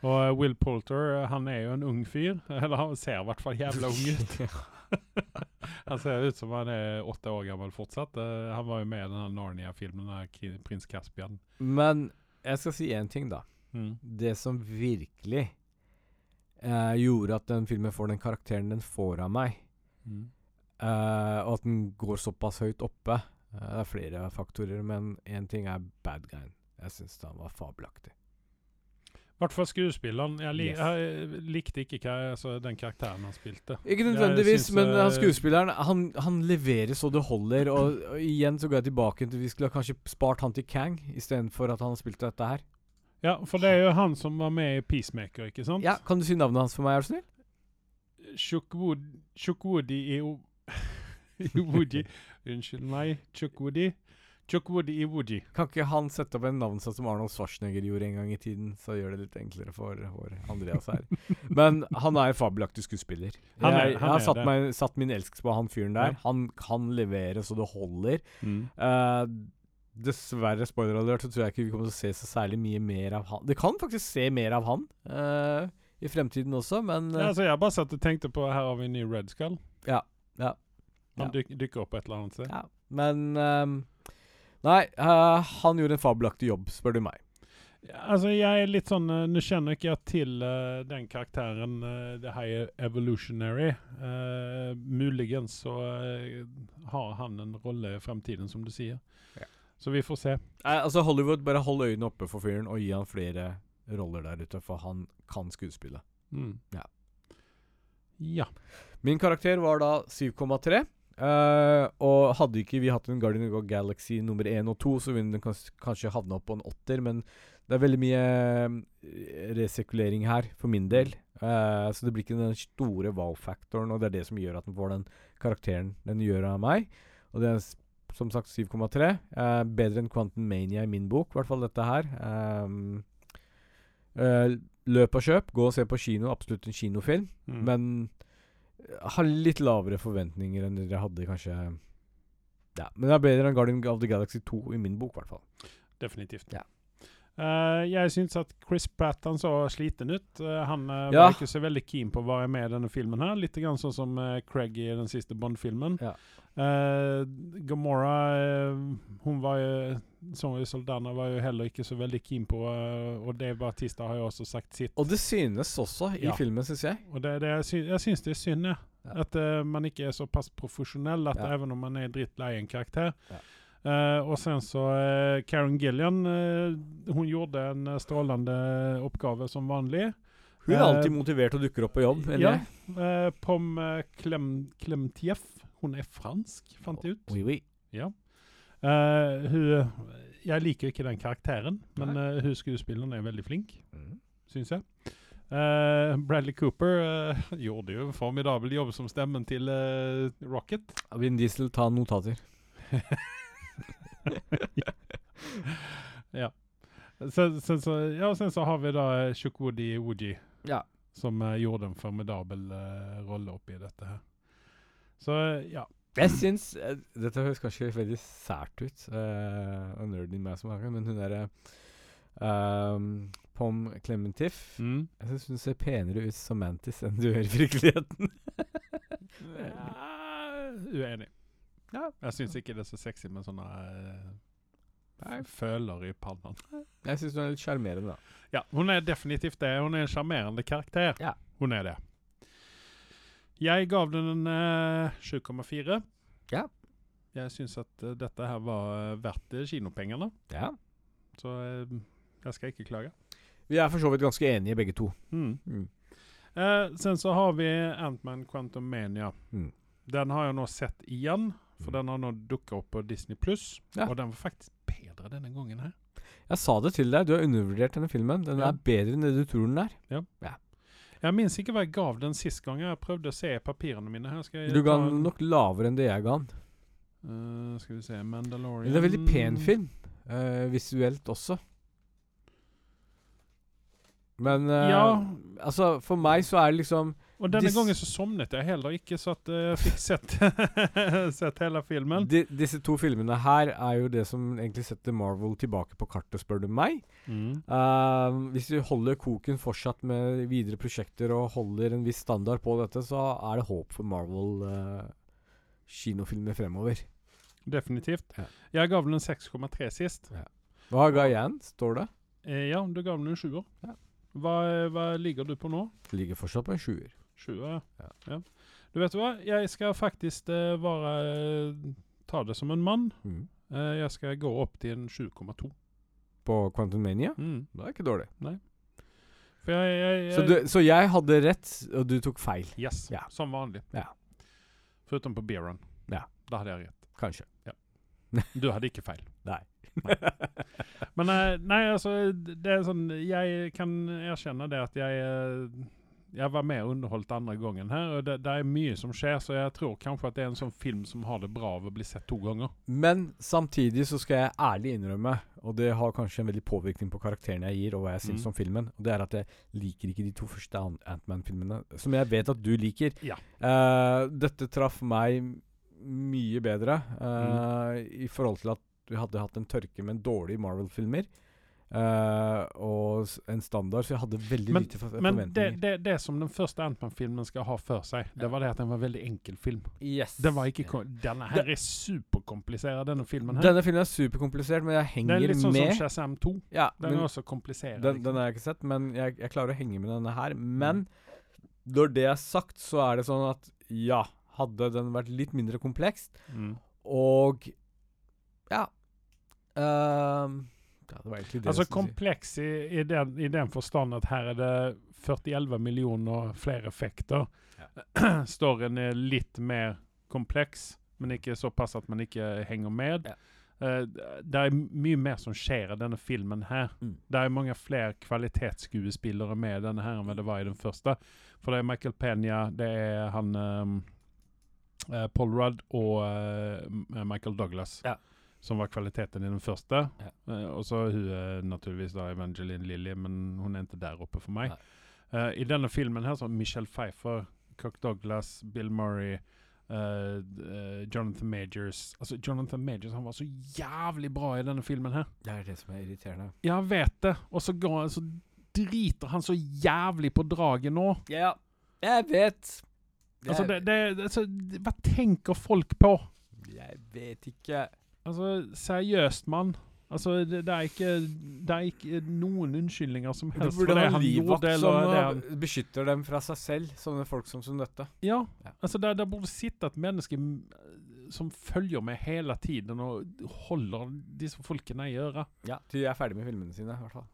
Och eh, Will Poulter, eh, han er jo en ung fyr. Eller han ser i hvert fall jævla ung ut. han ser ut som han er åtte år gammel fortsatt. Uh, Han var jo med i den Narnia-filmen, Prins Caspian. Men jeg skal si én ting, da. Mm. Det som virkelig eh, gjorde at den filmen får den karakteren den får av meg, Mm. eh, og at den går såpass høyt oppe eh, Det er flere faktorer, men én ting er bad guyen. Jeg syns han var fabelaktig. Vart fall skuespilleren. Jeg, li Yes. jeg likte ikke hva, altså, den karakteren han spilte. Ikke nødvendigvis, men uh, skuespilleren han, han leverer så det holder. Og, og igjen så går jeg tilbake til Vi skulle kanskje spart han til Kang istedenfor at han spilte dette her. Ja, for det er jo han som var med i Peacemaker, ikke sant? Ja, Kan du si navnet hans for meg, er du snill? Chukwudi Iwoji Unnskyld meg. Chukwudi. Chukwudi Iwoji. Kan ikke han sette opp en navn sånn som Arnold Schwarzenegger gjorde en gang i tiden? Så gjør det litt enklere for vår Andreas her. Men han er en fabelaktig skuespiller. Han er- jeg, han jeg har er satt, meg, satt min elsk på han fyren der. Ja. Han kan levere så det holder. Mm. Eh, dessverre, spoiler alert, så tror jeg ikke vi kommer til å se så særlig mye mer av han. Det kan faktisk se mer av han uh, i fremtiden også, men Ja, eh, altså, jeg bare satt og tenkte på her har vi en ny Red Skull. Ja, ja, Han ja. dyk, dykker opp et eller annet sted. ja. Men um, Nei, uh, han gjorde en fabelaktig jobb, spør du meg. Ja, altså, jeg er litt sånn uh, Nå kjenner ikke jeg til uh, den karakteren. uh, her er evolutionary. Uh, muligens så har han en rolle i fremtiden, som du sier. Ja. Så vi får se. Nei, altså Hollywood, bare hold øynene oppe for fyren og gi han flere roller der ute, for han kan skuespille. Mm. Ja. Ja. Min karakter var da 7,3. eh, og hadde ikke vi hatt en Guardian of Galaxy nummer 1 og 2, så ville den kans kanskje havna opp på en åtter, men det er veldig mye eh, resirkulering her, for min del. Uh, så det blir ikke den store wow-faktoren, og det er det som gjør at den får den karakteren den gjør av meg. Og det er som sagt 7,3. Eh, bedre enn Quantum Mania i min bok, i hvert fall dette her. Um, eh, løp og kjøp, gå og se på kino, absolutt en kinofilm. Mm. Men har litt lavere forventninger enn dere hadde, kanskje. Ja, Men det er bedre enn Guardian of the Galaxy 2 i min bok, i hvert fall. Definitivt. Ja. Uh, jeg syns at Chris Pratt han så sliten ut. Uh, han uh, Ja. var ikke så veldig keen på å være med i denne filmen. her Litt grann sånn som Craig i den siste Bond-filmen. Ja. Eh, Gamora uh, Hun var jo Som i Soldana var jo heller ikke så veldig keen på uh, Og det Batista har jo også sagt sitt. Og det synes også i Ja. filmen, syns jeg. Og det, det, jeg, sy jeg syns det er synd, ja. Ja. At man ikke er såpass profesjonell at Ja. even om man er drittlei en karakter. Og sen så Karen Gillian, hun gjorde en strålende oppgave som vanlig. Hun er alltid motivert og dukker opp på jobb. Ja. Pom eh, Clem, Hun er fransk, fant jeg ut. Oui, oui. Ja. Uh, hun, jeg liker ikke den karakteren, men uh, hun skuespilleren er veldig flink Mm. syns jeg. Uh, Bradley Cooper gjorde jo en formidabel jobb som stemmen til Rocket. Vin Diesel, ta notater. ja. Sen, sen, så, ja, sen så har vi da Chukwudi Woji, Ja. som gjorde en formidabel rolle oppi dette her. Så eh, ja. Jeg syns eh, Dette høres kanskje veldig sært ut, uh, og nerden i meg som har men hun derre ehm, Pom Clementiff Mm. Jeg syns hun ser penere ut som Mantis enn du gjør i virkeligheten. Ja, Uenig. Ja. Jeg syns ikke det er så sexy med sånne eh, føler i pannen. Jeg syns hun er litt sjarmerende, da. Ja, hun er definitivt det. Hun er en sjarmerende karakter. Ja. Hun er det. Jeg gav den en eh, 7,4. Ja. Jeg syns at eh, dette her var eh, verdt eh, kinopengene, Ja. så eh, jeg skal ikke klage. Vi er for så vidt ganske enige, begge to. Mm. Mm. Eh, sen så har vi Ant-Man Quantum Mania. Mm. Den har jeg nå sett igjen, for Mm. den har nå dukka opp på Disney pluss. Ja. Og den var faktisk bedre denne gangen her. Jeg sa det til deg, du har undervurdert denne filmen. Den Ja. er bedre enn det du tror den er. Jeg minnes ikke hva jeg gav den sist gang. Jeg prøvde å se papirene mine. her Skal jeg Du ga ta den en- nok lavere enn det jeg ga den. Eh, skal vi se Mandalorian det er en veldig pen film. eh, visuelt også. Men eh, Ja. altså, for meg så er det liksom Og denne Dis- gangen så sovnet jeg heller ikke, så at eh, jeg fikk sett, sett hele filmen. De, Disse to filmene her er jo det som egentlig setter Marvel tilbake på kartet, spør du meg. Mm. Uh, hvis du holder koken fortsatt med videre prosjekter og holder en viss standard på dette, så er det håp for Marvel eh, kinofilmer fremover. Definitivt. Ja. Jeg ga den en 6,3 sist. Hva ga jeg igjen, står det? Eh, ja, du ga den en sjuer. Ja. Hva, hva ligger du på nå? Ligger fortsatt på en sjuer. Sjuer, ja. Ja. ja. Du vet hva? Jeg skal faktisk uh, bare eh, ta det som en mann. Mm. Uh, jeg skal gå opp til en 7,2. På Quantum Mania? Mm. Det er ikke dårlig. For jeg, jeg, jeg Så, du, så jeg hadde rett, og du tok feil. Yes, Ja. som vanlig. Ja. Foruten på beer run. Ja. Da hadde jeg rett. Kanskje. Du hadde ikke feil. Nei. Men eh, nei, altså Det er sånn Jeg kan erkjenne det at jeg eh, Jeg var mer underholdt andre gangen her. Og det, det er mye som skjer, så jeg tror kanskje at det er en sånn film som har det bra av å bli sett to ganger. Men samtidig så skal jeg ærlig innrømme, og det har kanskje en veldig påvirkning på karakteren jeg gir, og hva jeg syns Mm. om filmen, og det er at jeg liker ikke de to første Ant- Ant-Man-filmene, som jeg vet at du liker. Ja. Uh, dette traff meg mye bedre uh, Mm. i forhold til at vi hadde hatt en tørke med dårlige Marvel-filmer. Eh, og en standard, så jeg hadde veldig Men- lite for Men det, det, det som den første Ant-Man-filmen skal ha for seg, det var det at den var veldig enkel film. yes. Den var ikke Denne her er superkomplisert, denne filmen her. Denne filmen er superkomplisert, men jeg henger med. Den er litt sånn med. som Shazam 2. ja, Den men- er også komplisert. Den, den har jeg ikke sett, men jeg, jeg klarer å henge med denne her. Men når det er sagt, så er det sånn at ja, hadde den vært litt mindre komplekst, mm. og ja ehm, Ja, det var egentlig det Altså kompleks i, i, den, i den forstand at her er det 41 millioner flere effekter. Storyen er litt mer kompleks, men ikke såpass at man ikke henger med. Ja. Uh, det er mye mer som skjer i denne filmen her. Mm. Det er mange flere kvalitetsskuespillere med denne her enn det var i den første. For det er Michael Penya, det er han um, uh, Paul Rudd og uh, Michael Douglas. Ja. Som var kvaliteten i den første. Ja. Uh, og så hun er naturligvis da Evangeline Lilly, men hun er ikke der oppe for meg. Eh, I denne filmen her så Michelle Pfeiffer, Kirk Douglas, Bill Murray, uh, Jonathan Majors Altså Jonathan Majors han var så jævlig bra i denne filmen her. Det er det som er irriterende. Ja, jeg vet det. Og så, så driter han så jævlig på draget nå. Ja, jeg vet. Altså, Jeg- det, det, altså, hva tenker folk på? Jeg vet ikke. Altså, seriøst, mann. Altså, det, det, er ikke, det er ikke noen unnskyldninger som helst Du burde ha en livvakt som han, beskytter dem fra seg selv, sånne folk som, som dette. ja, Ja. altså det, det burde sitte et menneske som følger med hele tiden og holder disse folkene i øret. Ja, til de er ferdig med filmene sine, i hvert fall.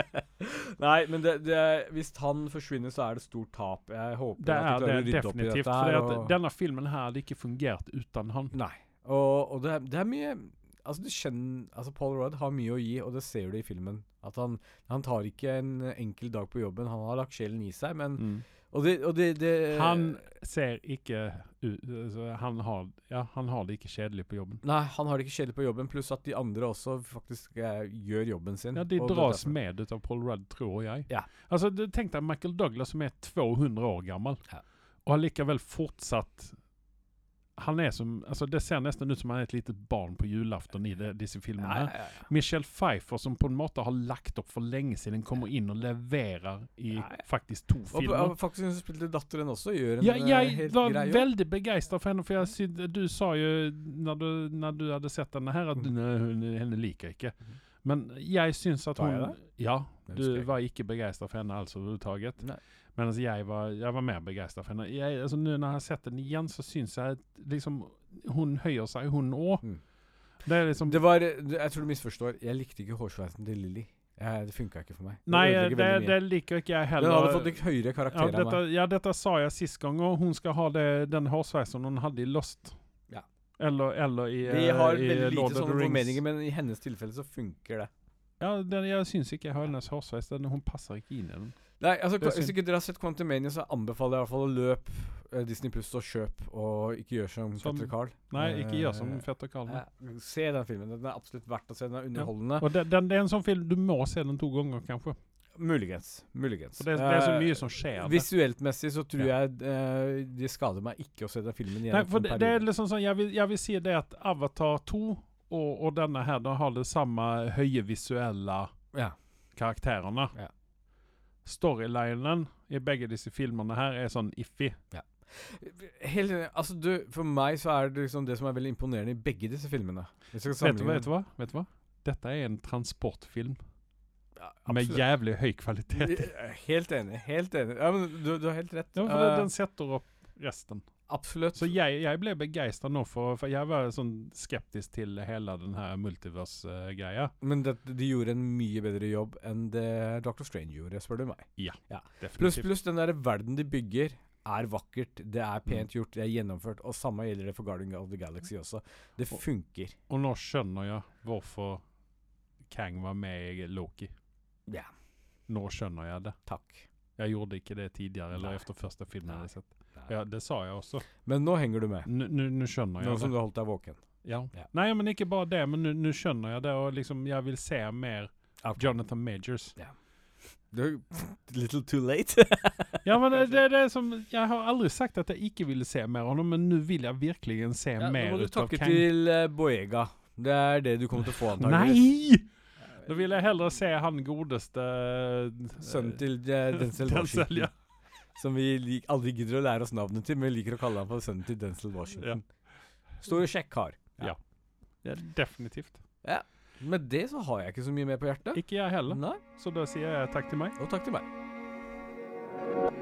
Nei, men det, det, hvis han forsvinner, så er det stort tap. Jeg håper Det at de klarer det å rydde opp i dette her. og- denne filmen her hadde ikke fungert uten han. Nei. Og, og det, er- det er mye Altså, du kjenner Altså, Paul Rudd har mye å gi, og det ser du i filmen. At han, han tar ikke en enkel dag på jobben. Han har lagt sjelen i seg, men Og det, og det, det Han ser ikke ut altså, han, har, ja, han har det ikke kjedelig på jobben. Nei, han har det ikke kjedelig på jobben, pluss at de andre også faktisk eh, gjør jobben sin. Ja, De dras med ut av Paul Rudd, tror jeg. Ja. Altså, du, Tenk deg Michael Douglas som er 200 år gammel, Ja. og har likevel fortsatt Han er som altså Det ser nesten ut som han er et lite barn på julaften i de, disse filmene. Ja, ja, ja. Michelle Pfeiffer, som på en måte har lagt opp for lenge siden, kommer inn og leverer i Ja, ja. faktisk to filmer. og faktisk hun spilte datteren også, gjør en Ja, eh, jeg helt var grei jobb. veldig begeistret for henne, for jeg du sa jo når du, når du hadde sett henne her, at Mm. «Nei, hun, henne liker ikke. Mhm. Men jeg syns at hun? Ja, du var ikke begeistret for henne alls overhodet. Nei. altså, jeg var, jeg var mer begeistret for henne. Jeg, altså, nå når jeg har sett den igjen, så syns jeg at liksom Hun høyer seg, hun òg. Mm. Det er liksom Det var Jeg tror du misforstår. Jeg likte ikke hårsveisen til Lilly. Det funka ikke for meg. Nei, det, det, det liker ikke jeg heller. Den hadde fått litt høyere ja, karakter enn dette, ja, dette sa jeg sist gang, og hun skal ha det, den hårsveisen hun hadde i Lost. Ja. Eller, eller i, Vi eh, har i veldig lite sånne formeninger, men i hennes tilfelle så funker det. Ja, den, jeg syns ikke jeg har hennes hårsveis den, Hun passer ikke inn i den. Nei, altså, Hvis ikke dere har sett Quantumania, så anbefaler jeg i hvert fall å løpe eh, Disney Pluss og kjøp, og ikke gjør som, Som- fetter Carl. Nei, ikke gjør som Fetter Carl. eh, se den filmen. Den er absolutt verdt å se. Den er underholdende. Og det, den, det er en sånn film du må se den to ganger, kanskje. Muligens. Muligens. Det, det er så Eh, mye som skjer. Uh, Visuelt messig så tror Ja. jeg uh, det skader meg ikke å se den filmen igjen. Nei, for det, det er liksom sånn, jeg vil, jeg vil si det at Avatar 2 og, og denne her da har det samme høye visuelle ja. karakterene. Ja. Storylinen i begge disse filmene her er sånn iffy. Helt enig. Altså, du, for meg så er det liksom det som er veldig imponerende i begge disse filmene. Vet du, vet, du hva? vet du hva? Dette er en transportfilm Ja, med jævlig høy kvalitet. Helt enig. Helt enig. Ja, men du, du har helt rett. Ja, for Eh, den setter opp resten. Absolutt. Så jeg, jeg ble begeistra nå, for, for jeg var sånn skeptisk til hele den her multiverse-greia. Men det, de gjorde en mye bedre jobb enn det Dr. Strange gjorde, spør du meg. Ja, Definitivt. pluss den der verden de bygger, er vakkert, det er Mm. pent gjort, det er gjennomført. Og samme gjelder det for Guardian of the Galaxy også. Det funker. Og nå skjønner jeg hvorfor Kang var med i Loki. Ja. Nå skjønner jeg det. Takk. Jeg gjorde ikke det tidligere, eller etter efter første filmen jeg hadde sett. Ja, det sa jeg også. Men nå henger du med. Nå skjønner jeg Nå som du har holdt deg våken. Ja. Ja. Nei, men ikke bare det, men nå- nå skjønner jeg det, og liksom, jeg vil se mer okay. Jonathan Majors. Du, little too late. Ja, men det, det, det som Jeg har aldri sagt at jeg ikke ville se mer av ham, men nå vil jeg virkelig se ja, nå mer må du ut takke til uh, Boega. Det er det du kommer til å få, antakeligvis. Nei! Da vil jeg heller se han godeste uh, Sønnen til uh, Denzel Washington. Som vi aldri gidder å lære oss navnet til, men vi liker å kalle han for sønnen til Denzil Washington. Ja. Stor og kjekk kar. Ja. ja. Definitivt. Ja. Med det så har jeg ikke så mye mer på hjertet. Ikke jeg heller. Nei. Så da sier jeg takk til meg. Og takk til meg.